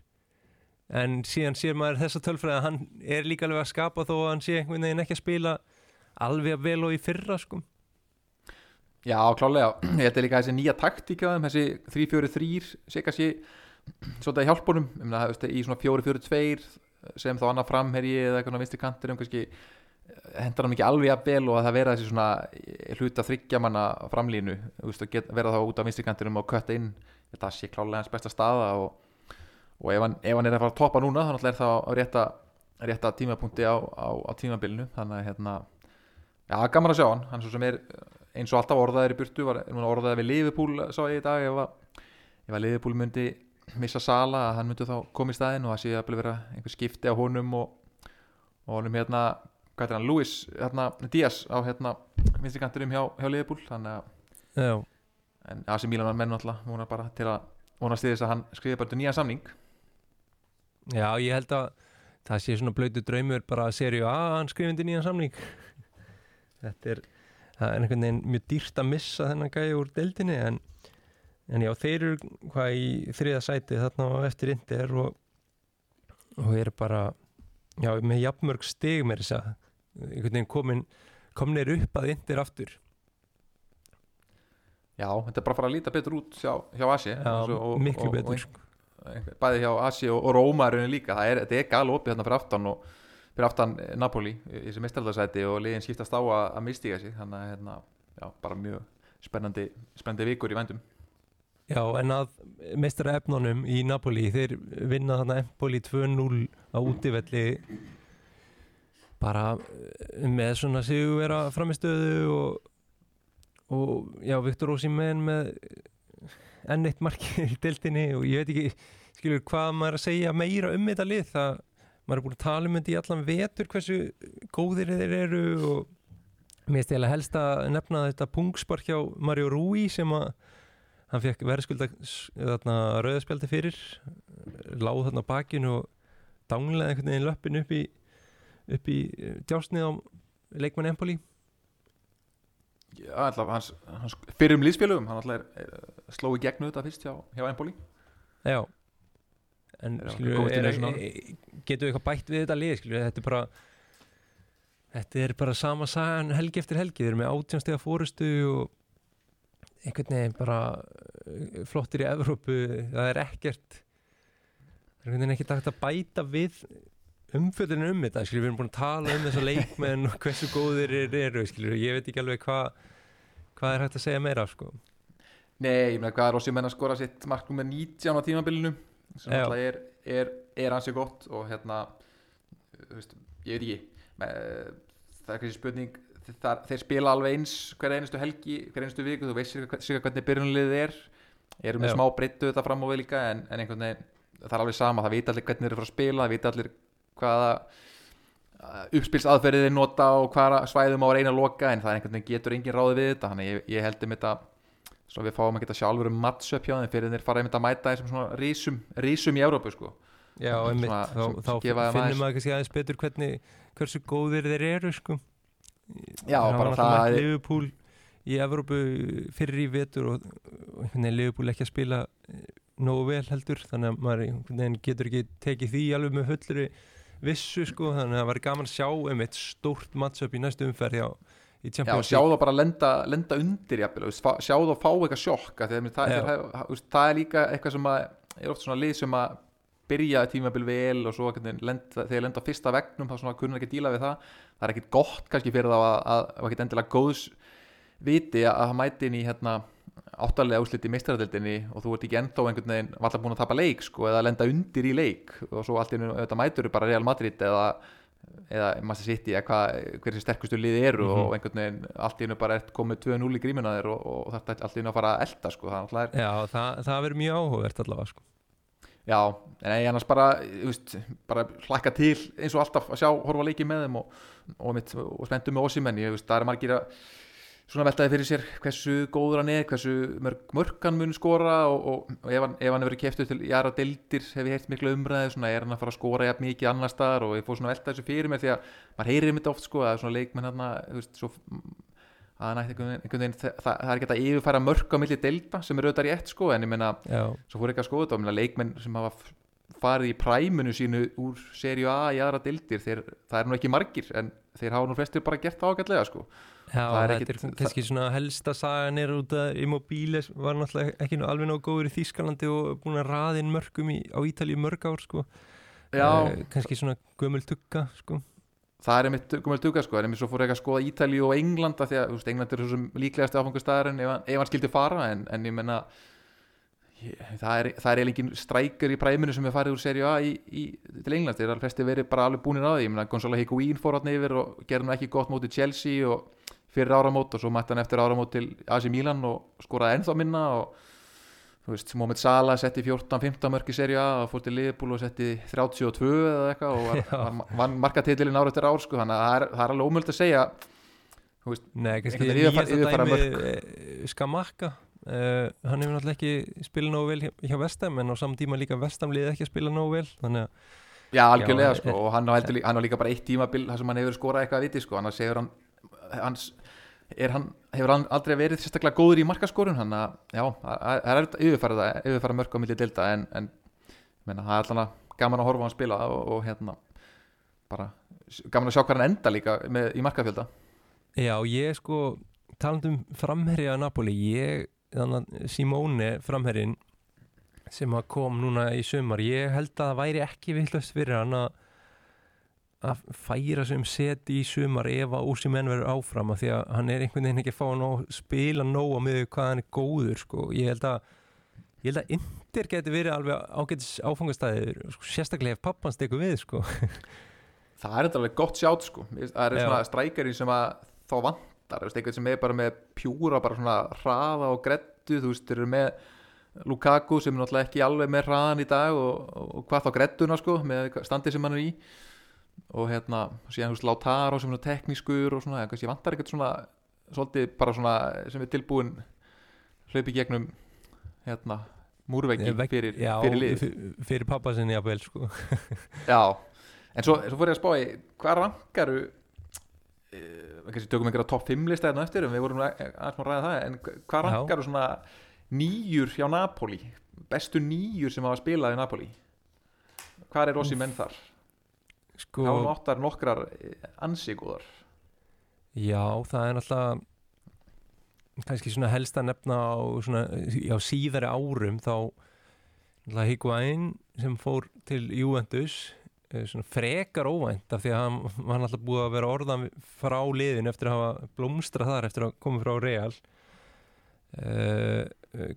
En síðan sér maður þessa tölfræði að hann er líka alveg að skapa þó að hann sé einhvern veginn ekki að spila alveg vel og í fyrra sko. Já, klálega, held að líka þessi nýja taktíka þessi 3-4-3 sé kannski svolítið að hjálpa honum. Um það, í svona 4-4-2 sem þá annað framherji eða eitthvað vinstri kantir um kannski hendar hann ekki alveg að vel og að það vera þessi svona hluta þryggja manna framlínu veist, get, vera þá út af vinstri kantinum og kötta inn. Þetta sé klálega hans besta staða og, og ef, hann, ef hann er að fara að toppa núna þannig er það á rétta, rétta tímapunkti á, á, á tímabilinu. Þannig að hérna já, gaman að sjá hann, hann svo sem er eins og alltaf orðaðir í burtu var núna orðaðir við Liverpool sá ég í dag ef að Liverpool myndi missa Sala að hann myndi þá koma í staðinn og það sé að vera einhver skipti á honum og, og honum hérna hvað er hann, Luis hérna, Díaz á hérna vinstri kanturum hjá, hjá Liverpool þannig að Já, en AC Milan var menn alltaf vona bara til að vonast til þess að hann skriði bara til nýja samning. Já ég held að það sé svona blöytu draumur bara að serju að hann skrifindi nýjan samning. Þetta er það er einhvern veginn mjög dýrt að missa þennan gæði úr deildinni en, en já, þeir eru hvað í þriða sæti þarna á eftir Inder og, og eru bara já, með jafnmörg stig með þess að einhvern veginn komin komnir upp að Inder aftur. Já, þetta er bara að fara að líta betur út hjá, hjá Asi. Já, miklu betur. sko. bæði hjá Asi og, og Róma er líka, það er, þetta er gal opið hérna fyrir aftan og fyrir aftan Napoli í þessi mistaraldarsæti og liðin skiptast á að, að mistíga sig. Þannig að hérna, já, bara mjög spennandi, spennandi vikur í vendum Já, en að meistara efnunum í Napoli, þeir vinna þarna Empoli 2-0 á útivelli bara eh, með svona sigurvera framistöðu og, og já, Viktor Ósimenn með enn eitt markið í deltinni og ég veit ekki, skilur, hvað maður að segja meira um þetta lið, það maður er búin að tala um þetta í allan vetur hversu góðir þeir eru og mér ég helst að nefna þetta pungspark hjá Mario Rui sem að hann fekk verðskulda rauðaspjaldi fyrir láð þarna bakinu og danglaði einhvern veginn löppin upp í upp í djásnið á leikmann Empoli. Já, alltaf hans, hans fyrir um líðspjölugum hann alltaf er, er, sló í gegnu þetta fyrst hjá, hjá Empoli. Já. En skilur, er, er, getur við eitthvað bætt við þetta lið skilur, þetta er bara þetta er bara sama sagan helgi eftir helgi. Þeir eru með átjónstega fórustu og einhvern veginn bara uh, flottir í Evrópu það er ekkert það er einhvern veginn ekki takt að bæta við umfjöldinu um þetta skilur, við erum búin að tala um þessa leikmenn og hversu góðir þeir eru skilur, ég veit ekki alveg hvað hvað er hægt að segja meira sko. Nei, ég meina hvað er Rossi menn að skora sitt markum með 19 á tímabilinu sem Já. alltaf er, er, er hansi gott og hérna þú veist, ég veit ekki með, það er kannski spurning þar, þeir spila alveg eins hver einustu helgi, hver einustu viku þú veist sér hvernig byrjunliðið er. Eru með Já. smá breyttu þetta fram á við líka en, en einhvern veginn, það er alveg sama. Það vita allir hvernig þeir eru fara að spila, það vita allir hvaða uppspilsaðferðið þeir nota og hvaða svæðum á að reyna að loka en það er einhvern veginn getur engin ráði við þetta. Þannig ég, ég held um þetta svo við fáum að geta sjálfur um matchup hjá þeim fyrir þeir fara einmitt að mæta þessum svona rísum, rísum í Európu sko. Já, einmitt, þá, þá finnum maður kannski aðeins betur hvernig, hversu góðir þeir eru sko. Já, Það bara það er- Liverpool í Evrópu fyrir í vetur og, og Liverpool ekki að spila eh, nógu vel heldur þannig að maður getur ekki tekið því alveg með fullri vissu sko, þannig að það var gaman að sjá einmitt stórt matchup í næstu umferð hjá í Já, sjá þá bara lenda, lenda undir jafnvel, sjá þá fá eitthvað sjokk Já. það, það, það, það er líka eitthvað sem að er oft svona lið sem að byrja tímabil vel og svo lenda, þegar lenda á fyrsta vegnum þá svona kunnar ekki díla við það. Það er ekkit gott kannski fyrir þá að, að, að ekkit endilega góðs viti að það mæti inn í hérna áttalega úsliti í meistaradildinni og þú ert ekki ennþá einhvern veginn valla búin að tapa leik sko, eða lenda undir í leik. Og svo allt í einu auðvitað mætur bara Real Madrid eða, eða Master City eða hvað, hversi sterkustu liði eru Mhm. og einhvern veginn allt í einu bara ert komið 2-0 í grímuna þér og, og þetta allt í einu að fara að elda sko, það er er Já, það, það Já, en ég annars bara, veist, bara hlakka til eins og alltaf að sjá, horfa leiki með þeim og, og, mitt, og spenntu með Ossimenn, ég veist, það er margir að svona veltaði fyrir sér hversu góður hann er, hversu mörg, mörg hann mun skora og, og, ef hann, ef hann hefur verið keftur til jara deildir, hef ég heyrt miklu umræði svona, er hann að fara að skora jafn mikið annar staðar og ég fór svona að velta þessu fyrir mér því að maður heyrir mitt oft sko að svona leikmenn hann þú veist, svo að einhvern veginn, það, það, er ekki að yfirfæra mörg á milli deilda sem er auðvitað rétt sko en ég meina svo fór ekki að skoða þetta leikmenn sem hafa farið í præmunu sínu úr serju A í aðra dildir þeir, það er nú ekki margir en þeir hafa nú flestir bara gert það ágætlega sko. Já, Það er þetta ekkit- er kannski svona helsta sagan er út að Immobile var náttúrulega ekki nú alveg nóg góður í Þýskalandi og búin að raðin mörgum í, á Ítalíu mörg ár sko. Já, Eh, kannski svona gömul tugga sko. Það er mitt komið duga sko, en ég svo fór ekki að skoða Ítalíu og England af því að veist, England er svo sem líklegasti áfangastæðar ef, ef hann skildi fara en, en ég menna það er, það er eiginlega engin strækjar í præminu sem er farið úr serju A í, í, til England, þeir eru flesti verið bara alveg búinir á því, ég menna Gonzalo Higuín fór hann yfir og gerði nú ekki gott móti Chelsea og fyrir áramót og svo mætti hann eftir áramót til AC Milan og skoraði ennþá minna og þú veist, Mohamed Salah setti 14-15 mörg í serju A og fór til Liverpool og setti 32 eða eitthvað og var, vann markatitilin ára eftir ár sko, þannig að það er, það er alveg ómöld að segja þú veist, Nei, Einhvern veginn yfirfara- eh, Skamakka uh, hann hefur náttúrulega ekki spilað nógu vel hjá, hjá Vestam en á saman tíma líka Vestam liði ekki að spila nógu vel þannig að já algjörlega Já, sko, eh, og hann á, heldur, lí- hann á líka bara eitt tímabil þar sem hann hefur skorað eitthvað að viti sko, annars hefur hann hans, er hann, hefur hann aldrei verið sérstaklega góður í markaskorun? Þannig að já, það er erfitt að yfirfara það yfirfara mörg á milli delta en, en menna, það er alltaf gaman að horfa á hann spila og, og hérna bara gaman að sjá hvað hann enda líka með, í markafjölda. Já, ég sko talandum framherja að Napoli ég, þannig að Simone framherjin sem kom núna í sumar ég held að það væri ekki villast fyrir hann að að færa sem seti í sumar ef að Úsi menn verður áfram af því að hann er einhvern veginn ekki að fá að spila nóg á miður hvað hann er góður sko. ég held að ég held að Inter geti verið alveg ágætis áfangastæðir sko, sérstaklega ef pappans tekur við sko. það er þetta alveg gott sjátt sko það er svona strækari sem að þá vantar, einhvern sem er bara með pjúra bara svona hraða og grettu þú veist, þeir eru með Lukaku sem er náttúrulega ekki alveg með hraðan í dag og, og, og hvað þá grettuna sko með standið sem hann er í og hérna, síðan þú veist, Lautaro sem er teknískur og svona, kannski vantar eitthvað svona svolítið bara svona sem er tilbúin hlaupi gegnum hérna, múrveggi Vegg- fyrir, fyrir lið fyr- fyrir pappa sinni jafnvel sko. Já, en svo, svo fór ég að spá í hvað rankaru uh, kannski tökum einhverja topp 5 lista hérna eftir en við vorum e- aðeins má ræða það en hvað Já. rankaru svona nýjur hjá Napoli bestu nýjur sem hafa spilað í Napoli hvað er Rossi menn þar? Sko, Það var nottar nokkrar ansíkúðar Já, það er náttúrulega kannski svona helst að nefna á svona, já, síðari árum þá Higuain sem fór til Juventus eh, svona frekar óvænt af því að hann var náttúrulega búið að vera orðan frá liðin eftir að hafa blómstra þar eftir að koma frá Real. Uh,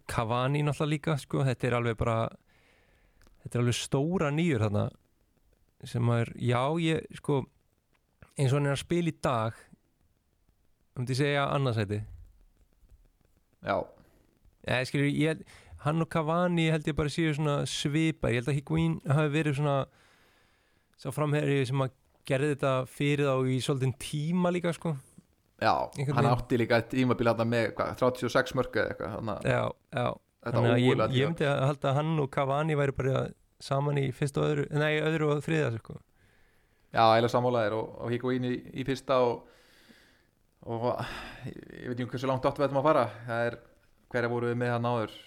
Cavani náttúrulega líka sko, þetta er alveg bara þetta er alveg stóra nýjur þarna sem er, já ég sko eins og hann er að spila í dag um til að segja annarsæti. Já, Eða, skilur, ég, hann og Cavani held ég bara séu svona svipa ég held að Higuín hafi verið svona sá framherri sem að gerði þetta fyrir þá í svolítinn tíma líka sko. Já Einhvern hann átti líka tímabil hérna með hvað, 36 mörg eða eitthvað að já, já, þannig að ég, ég myndi að halda að hann og Cavani væri bara saman í fyrsta og öðru, nei, öðru og þriða sko. Já, eiginlega sammálaðir og, og Higuaín í, í fyrsta og, og ég, ég veit ekki um hversu langt áttu við ætlum að fara. Það er, hverja voru við með hann áður?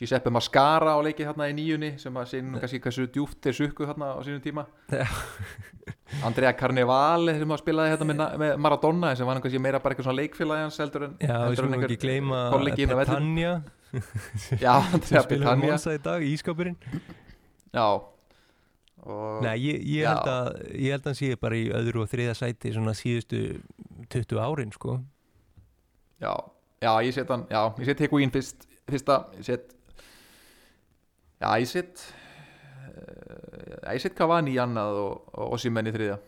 Giuseppe Mascara á leiki hérna í nýjunni sem að sín kannski hversu djúft er sukku hérna á sínum tíma. Já. Andrea Carnevale sem að spilaði hérna með, með Maradona sem var kannski meira bara eitthvað svona leikfélagi hans heldur en, já, heldur en ekki gleyma kollegi inn á vellinum. Petanja Já, sem Andrea spilaði Monsa í dag, ískapurinn Já og, Nei, ég, ég, Já. held að, ég held að hann sé bara í öðru og þriða sæti svona síðustu 20 árin sko. Já, já, ég set hann Já, ég set Higuaín fyrst Fyrsta, ég set Já, ég set uh, Ég set Cavani í annað og, og Ossimenn í þriðja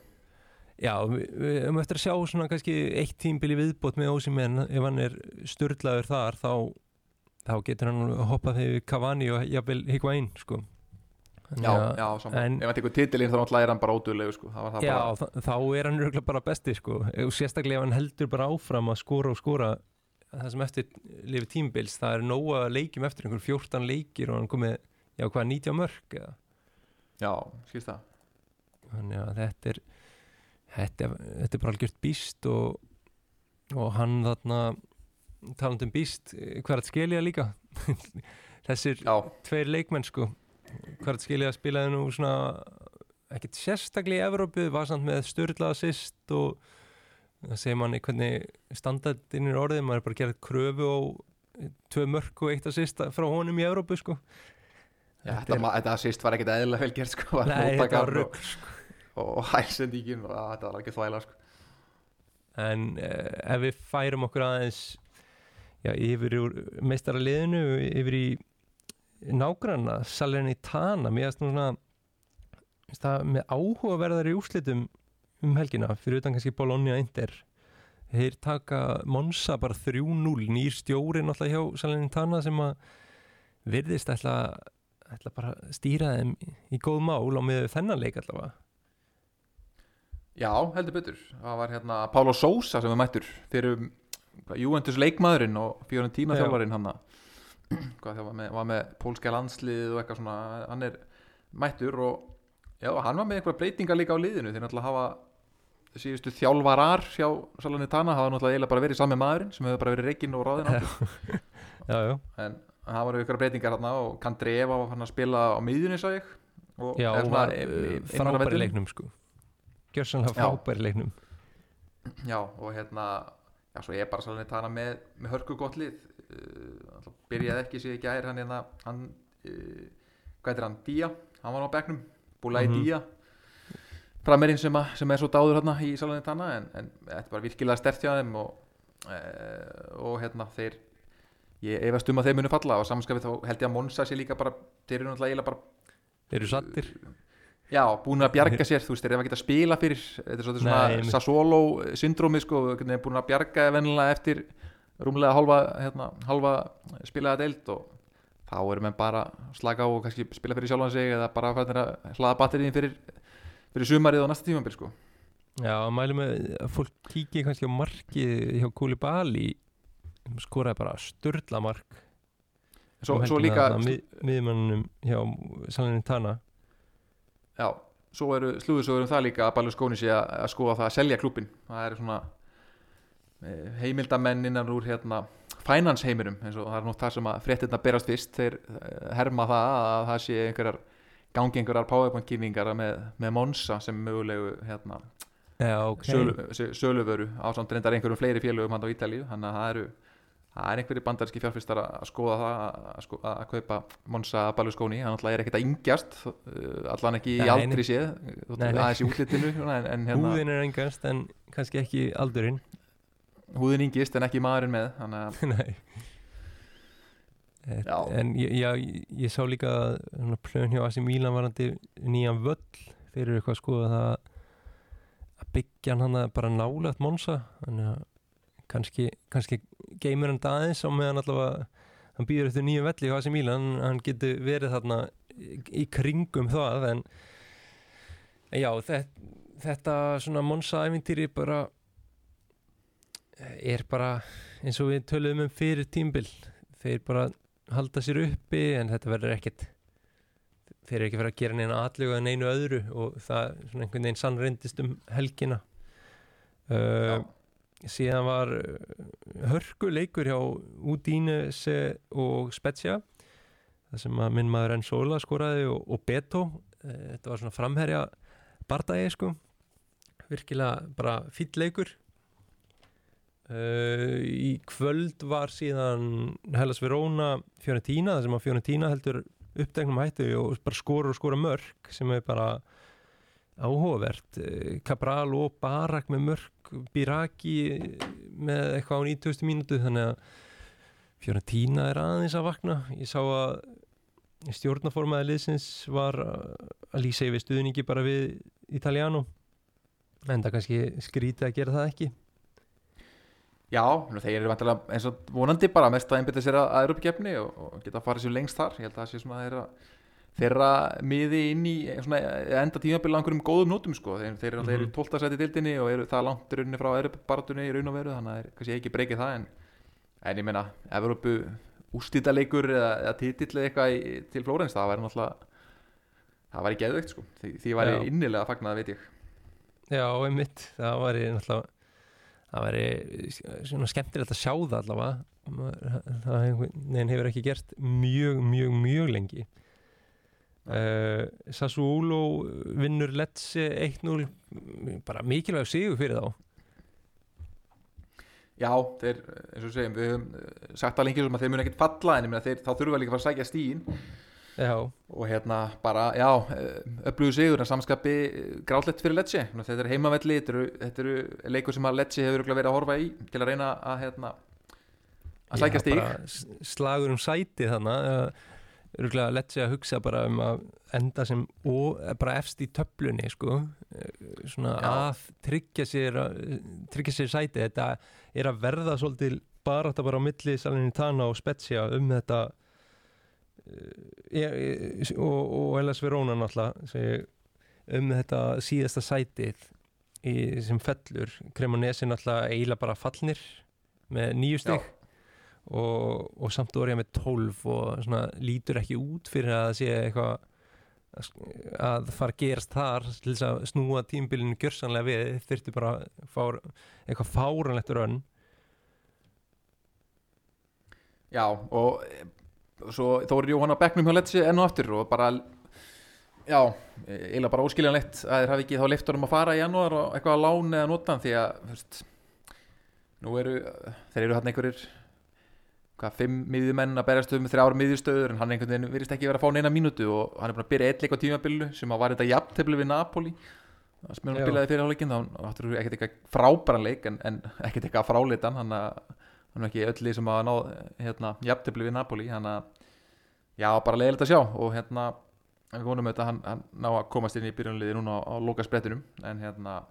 Já, við höfum eftir að sjá svona kannski eitt tímbili viðbót með Ósimenn ef hann er störlaður þar þá, þá getur hann hoppað þegar Cavani og jafnvel Higuaín sko. Já, já, saman Ef hann tekur titilinn þá er hann bara ódulegu sko. Það Já, bara þá er hann röglega bara besti sko. sérstaklega ef hann heldur bara áfram að skora og skora það sem eftir lifi tímbils, það er nóga leikjum eftir einhver 14 leikir og hann komið já hvað, 90 mörg eða? Já, skilst það. Þannig að þetta er þetta er, þetta er bara algjört býst og, og hann þarna talandi um býst hvert skilja líka. Þessir Já, tveir leikmenn sko hvert skilja spilaði nú svona ekkert sérstaklega í Evrópu var samt með störla assist og það segir manni hvernig standardinn er orðið, maður er bara gerð kröfu á tvö mörg og eitt assist frá honum í Evrópu sko já þetta, ma- þetta sýst var ekkit eðlilega vel gert sko, var Nei, þetta var og- rugg sko. Og hælsendíkin og að, þetta var ekki þvæla sko. En uh, ef við færum okkur aðeins já, yfir meistaraliðinu yfir í nágranna Salernitana mér erst nú svona það með áhugaverðar í úrslitum um helgina, fyrir utan kannski Bologna Inter. Þeir taka Monsa bara 3-0 nýr stjóri náttúrulega hjá Salernitana sem að virðist ætla, ætla bara að stýra þeim í góð mál á með þennan leik allavega. Já, heldur betur. Það var hérna Pálo Sousa sem er mættur fyrir Juventus leikmaðurinn og Fiorentina Já. þjálfarinn hann hvað það var með, var með pólska landslið og eitthvað svona, hann er mættur og já, hann var með eitthvað breytingar líka á liðinu. Þeir náttúrulega hafa síðustu þjálfarar hjá Salernitana hafa náttúrulega eiginlega bara verið sami maðurinn sem hefur bara verið reikinn og Já, já, en það var eitthvað breytingar hérna og Kandreva var hann að spila á miðjunni sá ég. Og Já, og var uh, frábæri leiknum sko. Gjörsanlega frábæri leiknum. Já, og hérna já, svo ég er bara svolítið tana með, með hörku gott lið. Uh, byrjaði ekki ekki ær hann hérna hann, uh, hvað heitir hann, Día hann var á bekknum, Búlaði Mhm. Día framerinn sem, sem er svo dáður hérna í Salonið Tanna en, en þetta er bara virkilega stert hjá þeim og, e, og hérna þeir ég efast um að þeir munu falla og samanskapið þá held ég að Monsa sé líka bara þeir eru náttúrulega eiginlega bara Þeir eru sattir já, búin að bjarga sér, þú veist, þeir eru að spila fyrir þetta er svona. Sassuolo syndrómi sko, búin að bjarga vennilega eftir rúmlega halva, hérna, halva spilaða deild og þá erum við bara að slaka á og kannski spila fyrir sjálfan sig eða bara að hlaða batteriðin fyrir, fyrir sumarið og næsta tímambil sko. Já, að mælu með að fólk kíkja kannski á markið hjá Koulibaly skoraði bara störla mark. Svo, svo líka mið, miðmannum hjá Salinin Tana já, svo eru slúðisögur um það líka að Balur Skóni sé að, skoða það að selja klúbin það er svona heimildamenn innan úr hérna finance heiminum eins og það er nú það sem að fréttirna berast fyrst þeir eh, herma það að það sé einhverjar gangi einhverjar powerpoint kynningar með, með Monsa sem mögulegu hérna, Já, ok. sölu, sö- söluvöru á samt reyndar einhverjum fleiri félögum hann á Ítalíu. Þannig að það eru það er einhverjir bandarinski fjárfistar að skoða það að, sko, að kaupa Monsa Berlusconi. Hann alltaf er ekkert að yngjast uh, allan ekki í aldri séð aðeins í útlitinu en, en hérna, Húðin er engast en kannski ekki aldurinn húðin yngjist en ekki maðurinn með Nei Et. En ég, já, ég, ég sá líka plön hjá Asi Mílan varandi nýjan völl þeir eru eitthvað að skoða það að byggja hann bara nálægt Monsa þannig að kannski, kannski geymur hann aðeins á meðan allavega hann býður eftir nýju velli hjá Asi Mílan hann getur verið þarna í, í kringum það en en já, þetta, þetta svona Monsa ævintýri bara er bara eins og við töluðum um fyrir tímbil þeir bara halda sér uppi en þetta verður ekkit þeir eru ekki fyrir að gera neina aðluga en einu öðru og það svona einhvern veginn sannreindist um helgina. Uh, síðan var uh, hörku leikur hjá Udinese og Spezia það sem að minn maður Enzola skoraði og, og Beto. Uh, þetta var svona framherja bardagi sko. Virkilega bara fýll leikur Uh, í kvöld var síðan Hellas Verona Fiorentina þar sem að Fiorentina heldur uppdegnum hættu og bara skora og skora mörg sem er bara áhugavert uh, Cabral og Barak með mörg Biraki með eitthvað á 90. mínútu þannig að Fiorentina er aðeins að vakna ég sá að stjórnaformaði liðsins var að lýsa yfir stuðningi bara við Italiano en það kannski skrítið að gera það ekki Já, þeir eru vantilega eins og vonandi bara mest að einbytta sér að, að Europakefni og, og geta að fara sér lengst þar ég held að það sé svona þeirra, þeirra miði inn í svona enda tímabili á einhverjum góðum nótum sko þeir, þeir, mm -hmm. eru Mhm. 12. sæti í dildinni og eru það langt í rauninni frá Europabaratunni í raun og veru þannig að þeir kannski ekki breykið það en, en ég meina, Evropu ústýtaleikur eða, eða titill eða eitthvað í, til Flórens, það væri náttúrulega það væri geðveikt sko því, því væri Já. innilega fagnað veit ég Já, einmitt, það væri náttúrulega það væri svona skemmtilegt að sjá það allavega. Það hefur, hefur ekki gert mjög, mjög, mjög lengi. Uh, Sassuolo vinnur Lecce 1-0 bara mikilvæg sigur fyrir þá. Já, þeir, eins og segjum, við höfum eh, sagt lengi sem að þeir munu ekkert falla en þeir, þá þurfa líka að fara að sækja stíin Já, og hérna bara, já, öflugur sigur en samskapi grátlegt fyrir Lecce. Þetta er heimavelli, þetta eru, þetta eru leikur sem að Lecce hefur verið að horfa í til að reyna að, hérna, að sækja Já, stíg bara s- slagur um sæti þannig örgulega að letja að hugsa bara um að enda sem og, bara efst í töflunni sko. Eh, svona Já. að tryggja sér tryggja sér sæti. Þetta er að verða svolítið bara þetta bara á milli Salernitana og Spezia um þetta e, e, og, og Elas Verona náttúrulega um þetta síðasta sætið í, sem fellur Cremonesi náttúrulega eiginlega bara fallnir með nýju stygg og, og samt ég með 12 og svona lítur ekki út fyrir að það sé eitthvað að- fara að gerast þar til þess að snúa tímbilinu gjörsanlega við. Þurfti bara að fá eitthvað fáranlegt rönn. Já, og eh, svo Þóri Jóhann á bekknum hjá Lecce enn og aftur og bara, já, eiginlega bara óskiljanlegt að þeir hafi ekki þá leifturum að fara í janúar og eitthvað að lána eða nota því að, veist, nú eru, þeir eru hann einhverjir, hvað, fimm miðjumenn að berjast um þrjár miðjustöður en hann einhvern veginn virðist ekki vera að fá neina mínútu og hann er búin að byrja eitt leik á tímabilinu sem að var þetta jafntefli við Napoli. Sem hann spilaði fyrir hálfleikin þá áttur þú ekkert eitthvað frábæran leik en, en ekkert eitthvað fráleitan hann að hann er ekki öll lið sem að ná hérna, jafntefli við Napoli hann að já, bara leiðilegt að sjá og hérna við vonum auðvitað að hann, hann ná að komast inn í byrjunliði núna á, á loka sprettinum en hérna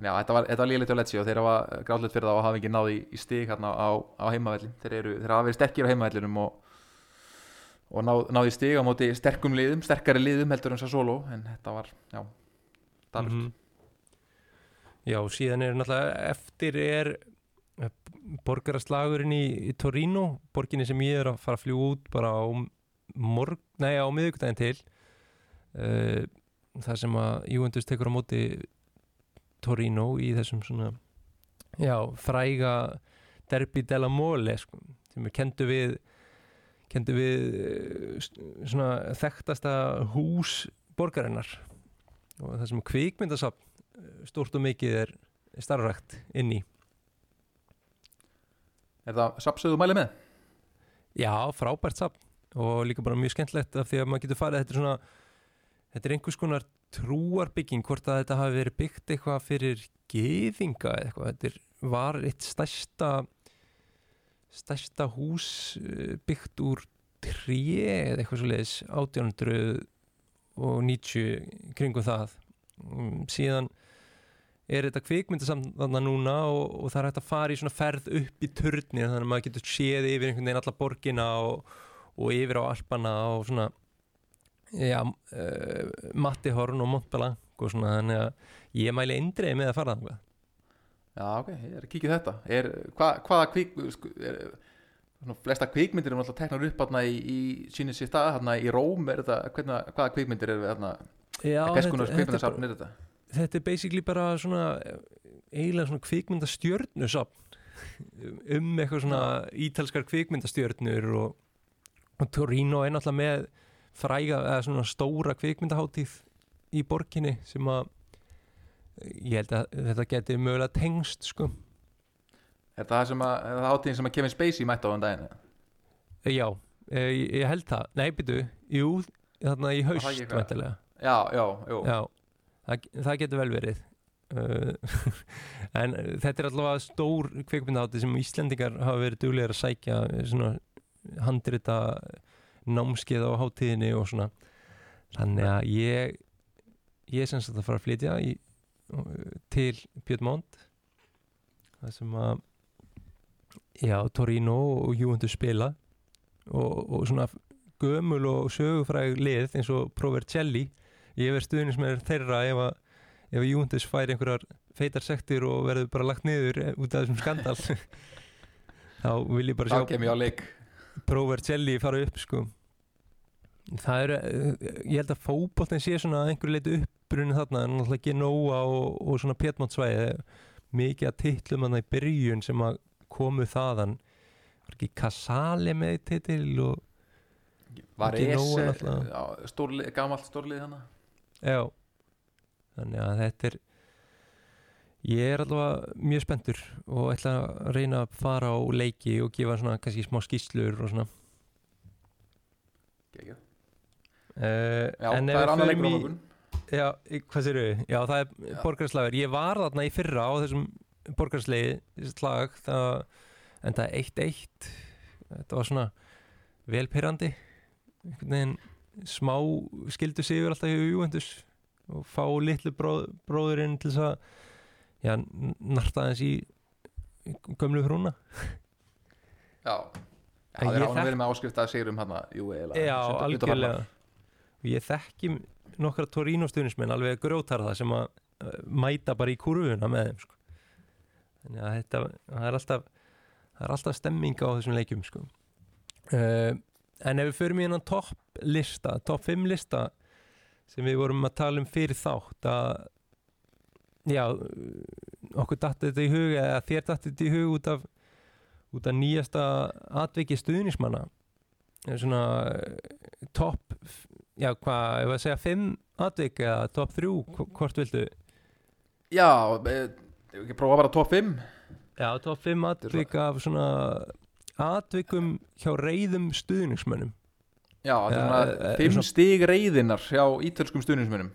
en já, þetta var, var leiðilegt á Lecce og þeir hafa gráðlegt fyrir það og hafa ekki náði í, í stig hérna á, á heimavelli. Þeir, eru, þeir hafa verið sterkir á heimavellinum og, og náð, náði í stig á móti sterkum liðum, sterkari liðum heldur en Sassolo en þetta var, já, dalur Mhm. Já, síðan er náttúrulega eftir er borgaraslagurinn í, í Torino borginni sem ég er að fara að fljúa út bara á morg, nei á miðvikudaginn til uh, þar sem að Juventus tekur á móti Torino í þessum svona já, fræga Derby della Mole sko, sem er kendu við kendu við eh, svona þekktasta hús borgarinnar. Og það sem kvikmyndasafn eh, stórt og mikið er starfrækt inn í Er það sapsöðu mæli með? Já, frábært safn. Og líka bara mjög skemmtlegt af því að maður getur farið þetta er svona, þetta er einhvers konar trúarbygging, hvort að þetta hafi verið byggt eitthvað fyrir geðinga eitthvað, þetta er, var eitt stærsta stærsta hús eh, byggt úr tré eða eitthvað svo leiðis 1800 og 90 kringum það. Mm, síðan er þetta kvikmyndasamt þarna núna og, og það er hægt að fara í svona ferð upp í turni þannig að maður getur séð yfir einhvern veginn alla borgina og, og yfir á Alpana og svona já, uh, Mattihorn og Montblanc og svona þannig að ég mæli eindreið með að fara þangað. Já, ok, ég er að kíkja þetta. Er, hva, Hvaða kvik sko, er, svona, flesta kvikmyndir er náttúrulega teknar upp hérna í, í sínið sér stað hérna í Róm er þetta, hvernig, hvaða kvikmyndir er hérna, Já, hvers þetta, konar þetta, er kvikmyndasafn bara- er þetta? Þetta er basically bara svona eiginlega svona kvikmyndastjörnusafn um eitthvað svona ítalskar kvikmyndastjörnur og, og Torino er náttúrulega með fræga eða svona stóra kvikmyndaháttíð í borginni sem að ég held að þetta geti mögulega tengst sko Er það sem að, er það átíðin sem að Kevin Spacey mætti á þann daginn? eða? já, eh, ég, ég held það nei, byrju, jú, þarna í haust væntanlega. Já, já, jú Já, það, það getur vel verið. Uh, en uh, þetta er allavega stór kvikmyndahátti sem Íslendingar hafa verið duglegar að sækja eh, handrita námskeið á hátíðinni og svona. Þannig að ég ég er sem sagt að fara að flytja í, til Piedmont. Það sem að já, Torino og Juventus spila. Og, og svona gömul og sögufræg lið eins og Provercelli ég verð stuðnins með þeirra ef að ef að Juventus fær einhverjar feitar sektir og verður bara lagt niður eh, út af þessum skandal. Þá vil ég bara sjá á leik. Provercelli fara upp sko. Það er, eh, ég held að fótboltin sé svona að einhverju leiti uppbrunni þarna. En náttúrulega nóa og, og svona Piedmont svæði mikið að titlum hann í byrjun sem að komu þaðan. Var ekki Casale með titil og Var Ese, náttúrulega. já, stórlið, stórlið hana Já Þannig að þetta er Ég er allavega mjög spenntur og ætla að reyna að fara á leiki og gefa svona kannski smá skýslur og svona Gekja. uh, Já, það er annar leikur á morgun Já, hvað sér við? Já, það er Já. borgarslagur Ég var þarna í fyrra á þessum borgarslegi slag það, en það er 1-1 Þetta var svona velpyrrandi einhvern veginn smá skildu sigur alltaf hjá Juventus og fá litlu bróð, bróðurinn til þess að já, narta aðeins í gömlu frúna Já, En það er án að vera með áskrift að sigurum hann Jú, eiginlega Já, algjörlega ég þekki nokkra Torino stuðnismenn alveg grjótarða sem að uh, mæta bara í kurvuna með þeim sko. þannig að þetta það er alltaf, það er alltaf stemming á þessum leikjum sko. uh, en ef við förum í hennan topp lista, topp 5 lista sem við vorum að tala um fyrir þátt að já, okkur datt þetta í hug eða þér datt þetta í hug út af út af nýjasta atviki stuðnismanna svona eh, topp já hvað, ef að segja 5 atvik eða topp 3, hvort viltu? Já, eh, ég ekki prófa bara top 5 já, topp 5 atvik af svona atvikum hjá reyðum stuðningsmönnum. Já, eh, það er eh, eh, fimm stig reyðinar hjá ítalskum stuðningsmönnum.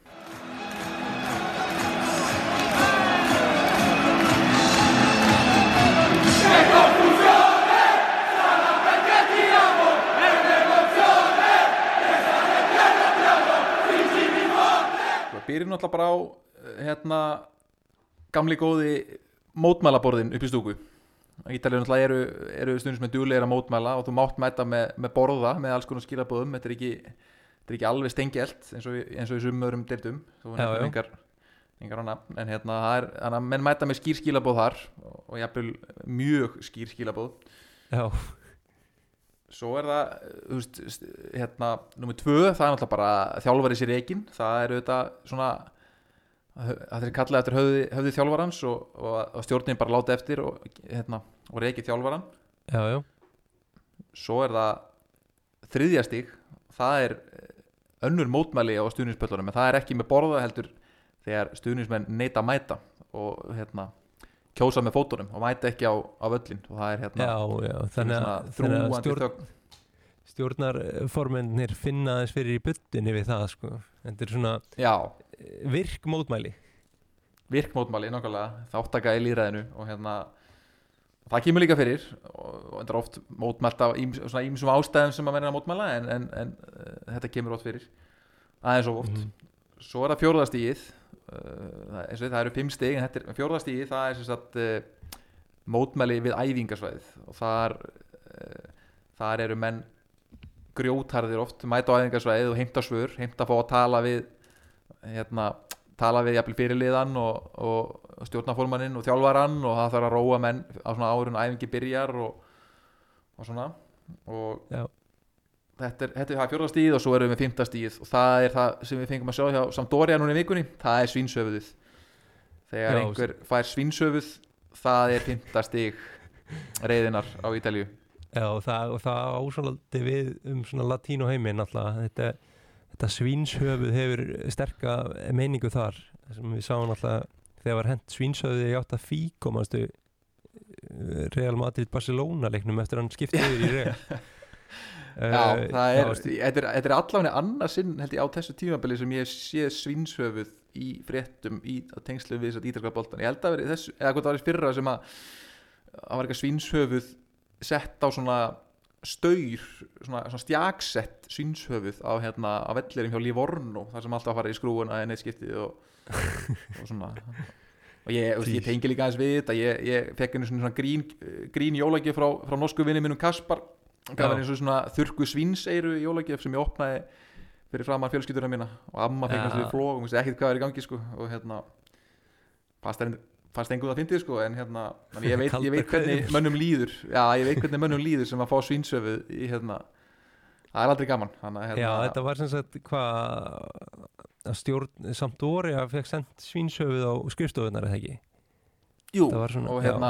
Byrjum náttúrulega bara á hérna, gamli góði mótmælaborðin upp í stúku. Ítalið náttúrulega eru, eru er duglegir að mótmæla og þú mátt mæta með, með borða með alls konar skilabóðum þetta er ekki, þetta er ekki alveg stengelt eins og, í- eins og í sumum öðrum deildum þú nefnir engar, engar á nafn en hérna það er, þannig að menn mæta með skýr skilabóð þar og, og jafnvel mjög skýr skilabóð Já, Svo er það, þú veist, st- hérna, nummið tvö, það er náttúrulega bara þjálfari sér eikin, það er auðvitað svona, það er kallað eftir höfði, höfði þjálfarans og, og, og stjórnin bara láta eftir og, hérna, og reiki þjálfaran. já, já Svo er það þriðja stík, það er eh, önnur mótmæli á stuðningspöllunum, en það er ekki með borða heldur þegar stuðningsmenn neita að mæta og hérna, kjósa með fótunum og mæta ekki á, á völlin og það er hérna, Já, þannig að, að þrúandi stjórn, þögn. stjórnarformennir finna þess fyrir í byttinni við það sko. Þetta er svona Já, eh, virk mótmæli virkmótmæli nákvæmlega. Þáttaka í líðræðinu og hérna það kemur líka fyrir og, er oft mótmælt af ímsum ástæðum sem að menna að mótmæla en, en, en uh, þetta kemur oft fyrir. Aðeins og oft. Mhm. svo er það fjórðastígið uh, það, það eru fimm stig en þetta er fjórðastígið það er sem sagt uh, mótmæli við æfingasvæðið. Og þar þar eru menn grjótarðir oft mæta á æfingasvæðið og heimta svör heimta að fá að tala við hérna tala við jafnvel fyrirliðan og, og stjórnaformaninn og þjálfarann og það þarf að róa menn á svona árun æfingi byrjar og, og svona. Og Já. þetta er, þetta er það fjórðastíð og svo erum við fimmtastíð og það er það sem við fengum að sjá hjá Sampdoria núna í vikunni, það er svínsöfuðið þegar Já, einhver fær svínsöfuð það er fimmtastíð reyðinar á Ítalíu. Já, og það, það ásvöldi við um svona latínu heiminn alltaf. Þetta, þetta svínshöfuð hefur sterka meiningu þar. Sem við sáum alltaf þegar var hent svínshöfuði í átt að fík og mannstu Real Madrid Barcelona leiknum eftir hann skipti yfir í Real? Já, það er, þetta er, er allavega annarsinn held ég á þessu tímabili sem ég sé svinshöfuð í fréttum í tengslu við þess að ítalska boltan ég held að veri þessu, eða hvað það var í fyrra sem að það var eitthvað svinshöfuð sett á svona staur, svona, svona stjagsett svinshöfuð á, hérna, á vellirum hjá Livorno, þar sem alltaf að fara í skrúuna en eitt skiptið og, og svona. Og ég, veist, ég tengi líka aðeins við þetta. Ég, ég fekk einu svona grín, grín jólagjöf frá, frá norsku vinni minnum Kaspar. Gaf Já. henni eins og svona þurrku svínseiru jólagjöf sem ég opnaði fyrir framann fjölskyldurinn mína. Og amma hans við flóg og ekkert hvað er í gangi sko. Og hérna það fannst einhver það fyndið sko en hérna ég, veit, ég veit hvernig mönnum líður. Já ég veit hvernig mönnum líður sem að fá svínsöfu í hérna það er aldrei gaman að hérna Já, þetta var sem sagt hvað að stjórn Sampdoria fekk sendt svínshöfuð á skrifstofunar eða ekki? Jú, það svona- og hérna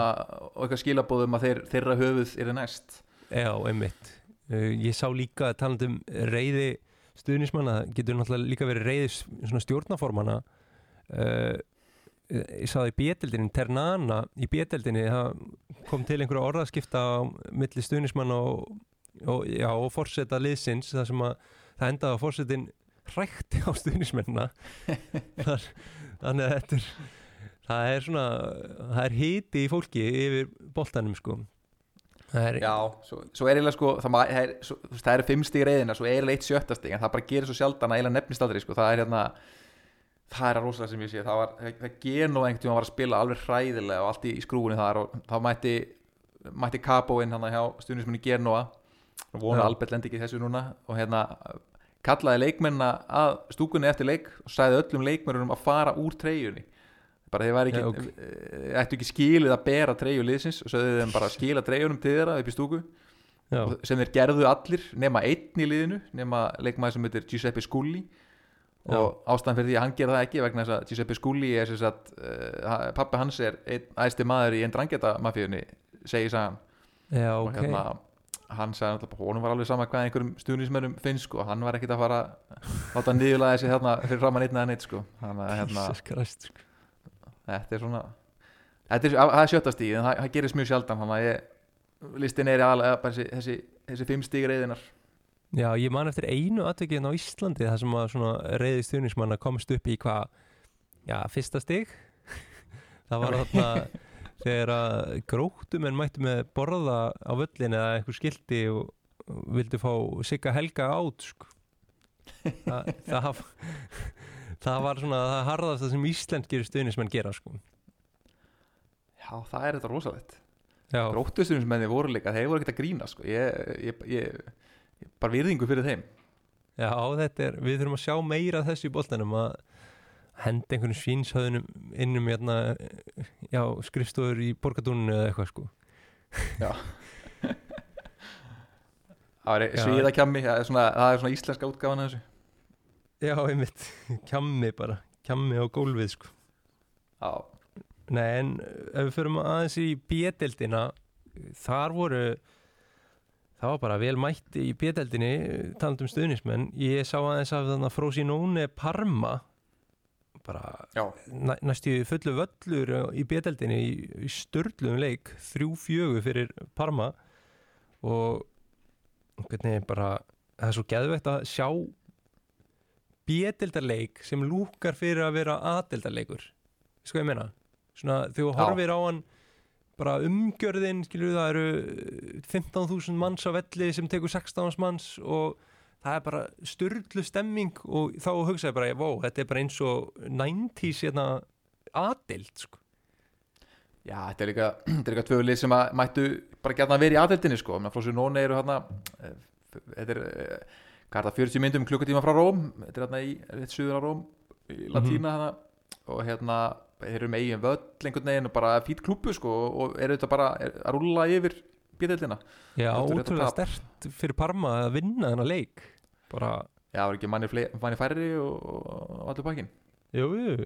og eitthvað skilabóðum að þeir, þeirra höfuð er næst. Já, einmitt. Uh, Ég sá líka að talandi um reyði stuðnismanna, getur náttúrulega líka verið reyði s- svona stjórnaformana uh, ég sá það í bjeteldinni, Ternana í bjeteldinni, það kom til einhverja orðaskipta á milli stuðnismanna og, og, og forseta liðsins, það sem að það endaði að forsetin hrækti á stuðnismennina þannig að þetta er það er svona, það er hiti í fólki yfir boltanum sko er, Já, svo, svo er eiginlega sko það, er, svo, það eru fimm stig reyðina svo er eiginlega eitt sjötta stig en það bara gerir svo sjaldan að eiginlega nefnist aldrei sko. það er hérna það er að rosalega sem ég sé það, var, það, það nú einhvern tíma var að spila alveg hræðilega og allt í, í skrúinu þar og þá mætti, mætti Capoinn hann hjá stuðnismunni Genoa og vona Já. Albert lendi ekki þessu núna og hérna kallaði leikmenna að stúkunni eftir leik og sagði öllum leikmennunum að fara úr treyjunni bara þeir ekki, ok. okay. ættu ekki skilið að bera treyju liðsins og sögðu þeim bara að skila treyjunum til þeirra upp í stúku já, sem þeir gerðu allir nema einn í liðinu nema leikmaður sem heitir Giuseppe Scully og ástæðan fyrir því að hann gera það ekki vegna þess að Giuseppe Scully er sem sagt uh, pappi hans er einn æsti maður í einn drangeta mafíunni segi sagan. Já, og ok. hérna hann sagði náttúrulega honum var alveg sama hvað einhverjum stuðnismennum finnst sko, hann var ekkit að fara að láta niðurlega þessi hérna fyrir framann einn eða neitt sko. Þannig að hérna, sko. þetta er svona þetta er, það er sjötta stíð en það, það gerist mjög sjaldan. Þannig að ég listin er aðalega bara þessi, þessi, þessi fimm stíg reyðinar Já, ég man eftir einu atvikið á Íslandi þar sem að reyði stuðnismanna komst upp í hvað, já, fyrsta stig það var þarna þegar að gróttumenn mættu með borða á völlin eða einhver skildi og vildu fá Sigga Helga át sko. Þa, það það var svona það harðast sem íslenskir stuðnismenn gera sko. Já, það er þetta rosalegt já, Gróttustunum voru líka, þeir voru ekkert að grína sko. ég, ég, ég bara virðingu fyrir þeim já, þetta er við þurfum að sjá meira af þessu í boltanum að henda einhvern svínshöðunum innum hérna, já, skrifstofur í borgatúninu eða eitthvað sko. Já Það er Já. sviðakjammi, það er svona, það er svona íslenska útgáfan af þessu já, einmitt, kjammi bara kjammi á gólfið sko. Já, Nei, en ef við förum aðeins í B-deldina þar voru það var bara vel mætti í B-deldinni talandum stuðnismenn ég sá aðeins af þannig að Frosinone Parma. Bara næ, næstu fullu völlur í B-deldinni í, í störlum leik þrjú fjögu fyrir Parma. Og hvernig bara það er svo geðvegt að sjá B-deldarleik sem lúkar fyrir að vera A-deldarleikur sko ég meina? Svona þegar þú horfir á hann bara umgjörðin skilur það eru 15.000 manns á velli sem tekur 16 manns og það er bara styrlu stemming og þá hugsaði bara, wow, þetta er bara eins og 90s hérna A-deild sko. já, þetta er líka þetta er líka tvöflið sem að mættu bara gætna að vera í aðeldinni sko, frá sér nóni eru hérna eh, þetta er, eh, hvað er það, 40 myndum klukkutíma frá Róm, þetta er hérna í rétt suður á Róm, í Latína hérna og hérna, þeir eru með eigin völl einhvern veginn og bara fýt klúbu sko og eru þetta bara er, að rúlla yfir bíðeldina, Já, þetta stert fyrir Parma að vinna þennan leik. Bara, já, það er ekki manni, manni færri og, og allur pakkin jú, jú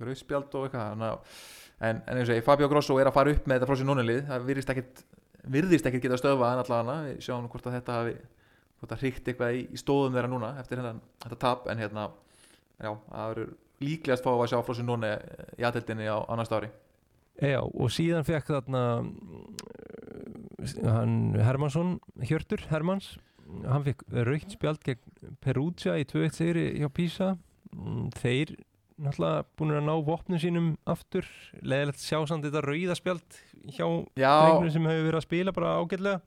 rauðspjald og eitthvað að- en, en eins og ég, Fabio Grosso er að fara upp með þetta frá sér nónilið, það virðist ekkit virðist ekkit geta stöðvað en allavega. Við sjáum hvort að þetta hafi hvort það hrygt eitthvað í, í stóðum þeirra núna eftir hérna, þetta tap. En hérna já, það verður líklegast fá að sjá frá sér nóni í aðeldinni á, næsta ári. Já, og síðan fekk þarna uh, hann Hermansson, Hjörtur Hermans hann fekk raukt spjald gegn Perugia í 2-1 sigri hjá Pisa. Mm, þeir náttúrulega búin að ná vopnum sínum aftur. Leðilegt sjá samt þetta rauða spjald hjá já, drengnum sem hefur verið að spila bara ágætlega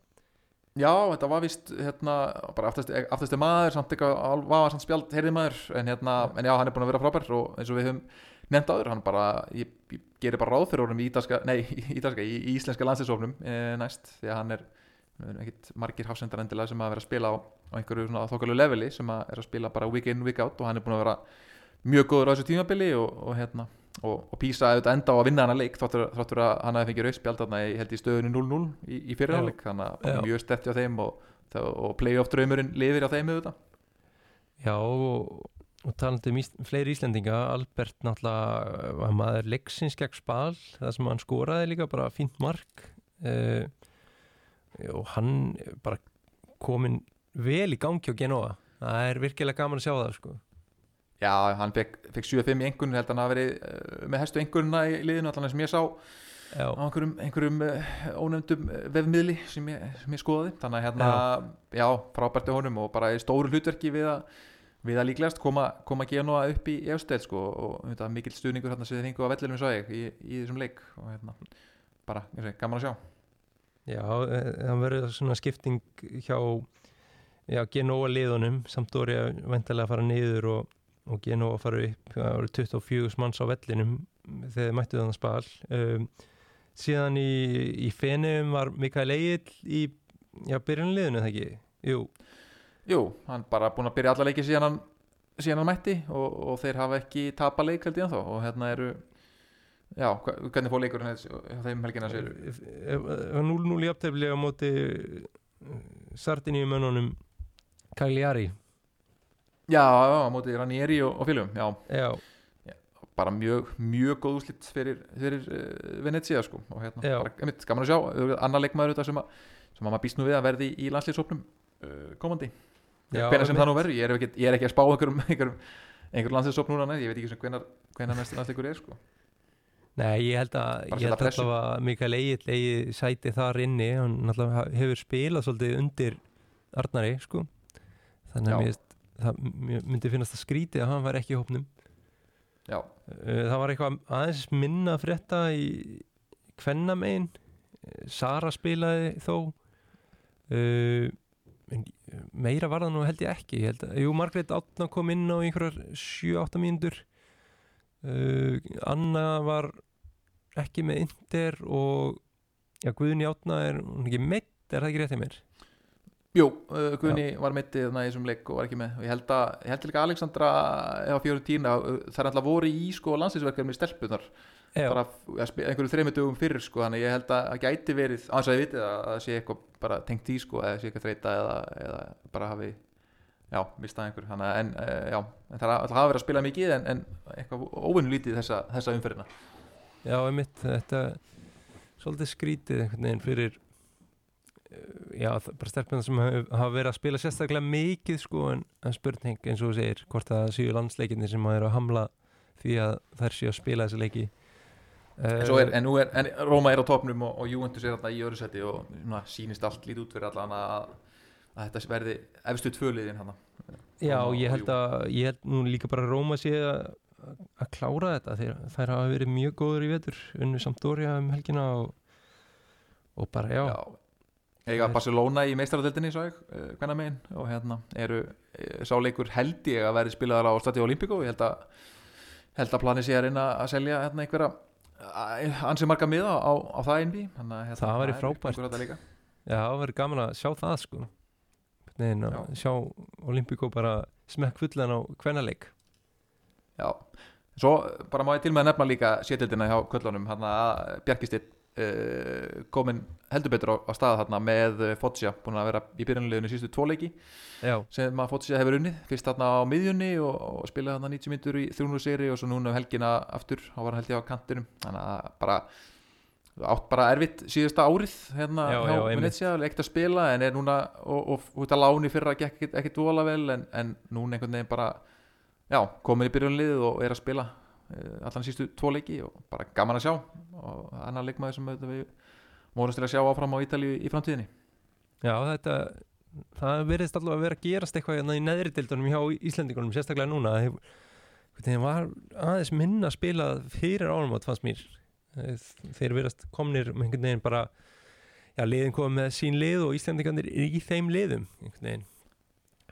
já, þetta var vist hérna, bara aftasti maður samt eitthvað, var samt spjald heyrði maður en hérna, en já, hann er búin að vera frábær og eins og við höfum nefnt áður, hann bara ég, ég gerir bara ráð fyrir honum í ítalska, nei, í, ítalska, í, í íslenska landsinsofnum e, næst, því að hann er ekkit margir hafsendar endilega sem að vera að spila á, á einhverju svona þokkalu leveli sem að er að spila bara week in, week out og hann er búin að vera mjög góður á þessu tímabili og, og hérna og, og Písa auðvitað enda á að vinna hana leik þáttur, þáttur að hann hafi fengið rauðspjald í, held í stöðunni 0-0 í, í fyrirháleik þannig að mjög sterti á þeim og, og playoff draumurinn lifir á þeim auðvitað. Já, og, og talandi um ís, fleiri Íslendinga Albert náttúrulega var maður leiksins gegn spal það sem hann skoraði líka bara fínt mark. Uh, og hann bara komin vel í gangi á Genoa það er virkilega gaman að sjá það sko. Já, hann fekk, fekk 7-5 í engun held að hann hafi verið uh, með hestu engunna í liðinu allan sem ég sá Já, á einhverjum, einhverjum uh, ónefndum uh, vefmiðli sem ég, sem ég skoðaði. Þannig að hérna, já, frábært í honum og bara stóru hlutverki við að við að líklegast koma, koma Genoa upp í efstel sko og þetta mikill stuðningur hérna sem þið fengu á vellinum svo ég í, í þessum leik. Og hérna, bara, ég segi, gaman að sjá. Já eh, það verður svona skipting hjá já, Genoa liðunum. Samt orði að vendalega fara niður og, og Genoa fara upp það voru 24 manns á vellinum þegar þið mættu þannig spal. Um, síðan í, í Fenum var Mikael Egil í já, byrjunliðinu það ekki? Jú, Jú, hann bara búin að byrja alla leiki síðan hann, síðan hann mætti og, og þeir hafa ekki tapa leik held ég ennþá. Og hérna eru já, hvernig fór leikurinn hjá þeim helgina sér 0-0 í aftefli á móti Sardiníu mönnunum Cagliari Já, já, á móti Ranieri og, og fylgum já, já, bara mjög, mjög góð úslitt fyrir, fyrir uh, Venezia sko og hérna, Já. bara, einmitt, gaman að sjá annar leikmaður þetta sem, að, sem að maður býst nú við að verði í landslýsopnum uh, komandi. Já, hvenær sem það nú verður, ég ég er ekki að spá einhverjum, einhverjum, einhverjum landslýsop núna, ég veit ekki sem hvenar næstu landsleikur er sko. Nei, ég held að, ég held alltaf að Mikael Egil eigi sæti þar inni hann hefur spilað svolítið undir Arnari, sko. Þannig Já. að það, myndi finnast það skrítið að hann var ekki í hópnum. Já, Uh, það var eitthvað aðeins minna frétta í kvennamein Sara spilaði þó. Uh, meira var það nú held ég ekki. Held að, jú, Margrét Átna kom inn á einhverjar 7-8 mínútur. Uh, Anna var ekki með Inder og já, Guðni Átna er er ekki meitt, er það ekki rétt í mér? Jú, uh, Guðni var mittið þarna í þessum leik og var ekki með. Og ég held að, ég held líka að Alexandra eða fjóru tína, það er alltaf voru í sko landsinsverkefni stelpunar Já, bara einhverju þreymur dögum fyrir sko, þannig ég held að það gæti verið þess að ég vitið að það sé eitthvað bara tengt í sko, eða sé eitthvað þreita eða, eða bara hafi já, mistað einhver. Þannig, að- en uh, já, en það hafa verið að spila mikið en, en eitthvað óvinnu lítið þessa, þessa umferðina. Já, einmitt þetta svolítið skrítið einhvern veginn fyrir uh, já, bara stelpuna sem hafa verið að spila sérstaklega mikið sko, en, en spurning eins og þú segir hvort það séu landsleikinni sem eru að hamla því að þær séu að spila þessi leiki. En, er, en er, en Róma er á topnum og, og Juventus er þarna í öðru seti og svona, sýnist allt lítið út fyrir allan að, að þetta verði efstu tvöliðin hann Já, Róma ég og held að ég held nú líka bara að Róma sé að, að klára þetta. Þeir, þær hafa verið mjög góður í vetur unnu Sampdoria um helgina og, og bara já, já eiga Barcelona í ég, uh, hvernig megin? Og hérna eru uh, sá leikur held ég að verði spilaðar á Stadio Olimpico, ég held að held að plani sé að reyna að selja hérna einhverja ansi marga miða á, á það að hérna, Það væri frábært. já, það verið gaman að sjá það sko. Nein, sjá Olympíko bara smekk fullan á kvennaleik. Já, svo bara má ég til með að nefna líka sétildina hjá köllunum. Hann að Bjarkistitt uh, komin heldur betur á, á stað þarna með uh, Foggia, búin að vera í byrjunleginu sístu tvo leiki Já, sem að Foggia hefur unnið, fyrst þarna á miðjunni og, og spilaði þarna 90 myndur í 300 seri og svo núna um helgina aftur, þá var hann held ég á kantinum. Þannig að bara átt bara erfitt síðasta árið hérna Já, hjá. Venezia, ekkert að spila en er núna og, og út að láni fyrra gekk ekkert, vola vel en, en núna einhvern veginn bara já, komin í byrjunliðið og er að spila allan sístu tvo leiki og bara gaman að sjá. Og annar leikmaður sem við móðumst til að sjá áfram á Ítalíu í framtíðinni. Já þetta það verðist allavega að vera að gerast eitthvað hérna í neðri dildunum hjá Íslendingunum sérstaklega núna. Það var aðeins minna að spila fyrir ánumót fannst mér. Eh, þeir verðast komnir með einhvern veginn bara já, liðin komið með sín lið og Íslendingarnir í þeim liðum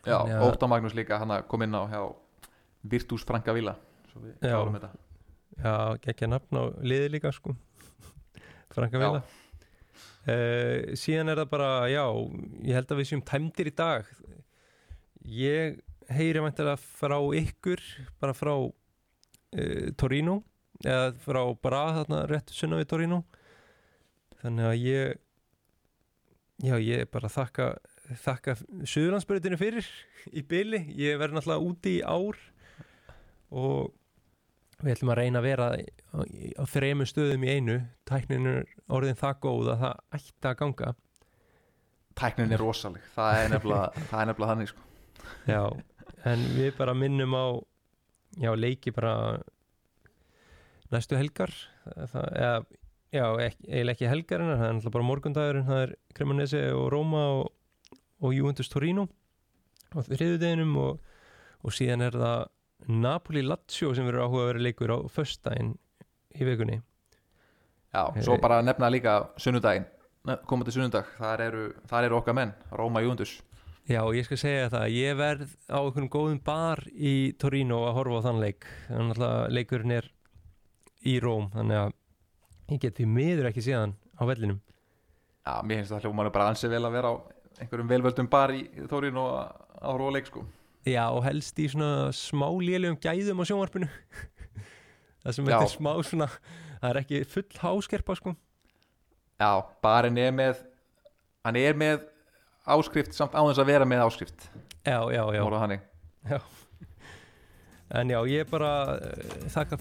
Já, Óta Magnús líka hann kom inn á Virtus Franka Villa svo við klárum þetta. Já, gekkja nafn á liði líka sko. Franka. Vila uh, Síðan er það bara, já Ég held að við séum tæmdir í dag. Ég heyri væntanlega frá ykkur bara frá uh, Torino eða frá bara þarna rétt sunna við Torino. Þannig að ég já, ég bara þakka þakka Suðurlandsbyrðinu fyrir í byli, ég verði náttúrulega úti í ár og við ætlum að reyna að vera á, þremur stöðum í einu. Tæknin er orðin það góð að það ætti að ganga. Tæknin er rosaleg, það er nefnilega það er nefnilega þannig sko. Já, en við bara minnum á já, leiki bara næstu helgar. Það, eða, já, eiginlega ekki helgar en það er náttúrulega bara morgundagurinn. Það er Cremonese og Roma og, og Juventus Torino á þriðudeginum og, og síðan er það Napoli Lazio sem verður áhuga að vera leikur á föstudaginn í vikunni. Já, svo bara að nefna líka sunnudaginn. Komandi sunnudag, þar eru, þar eru okkar menn Róma Júndus Já, ég skal segja það, ég verð á einhverjum góðum bar í Torino að horfa á þann leik. Þannig að leikurinn er í Róm þannig að ég get því miður ekki síðan á vellinum. Já, mér finnst það hljóma bara ansið vel að vera á einhverjum velvöldum bar í Þórin og á Róa leik sko Já, og helst í svona smá lélegum gæðum á sjónvarpinu. Það sem Já. þetta er smá svona það er ekki full háskerpa sko. Já, barinn er með hann er með áskrift samt á þess að vera með áskrift. Já, já, já, þannig. En já, ég bara uh, þakka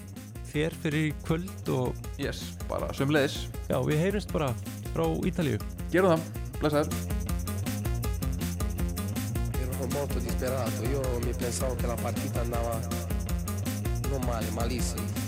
þér fyrir kvöld og Yes, bara sömulegis já, við heyrumst bara frá Ítalíu. Gerum það, blessaður molto disperato, io mi pensavo che la partita andava non male, malissimo.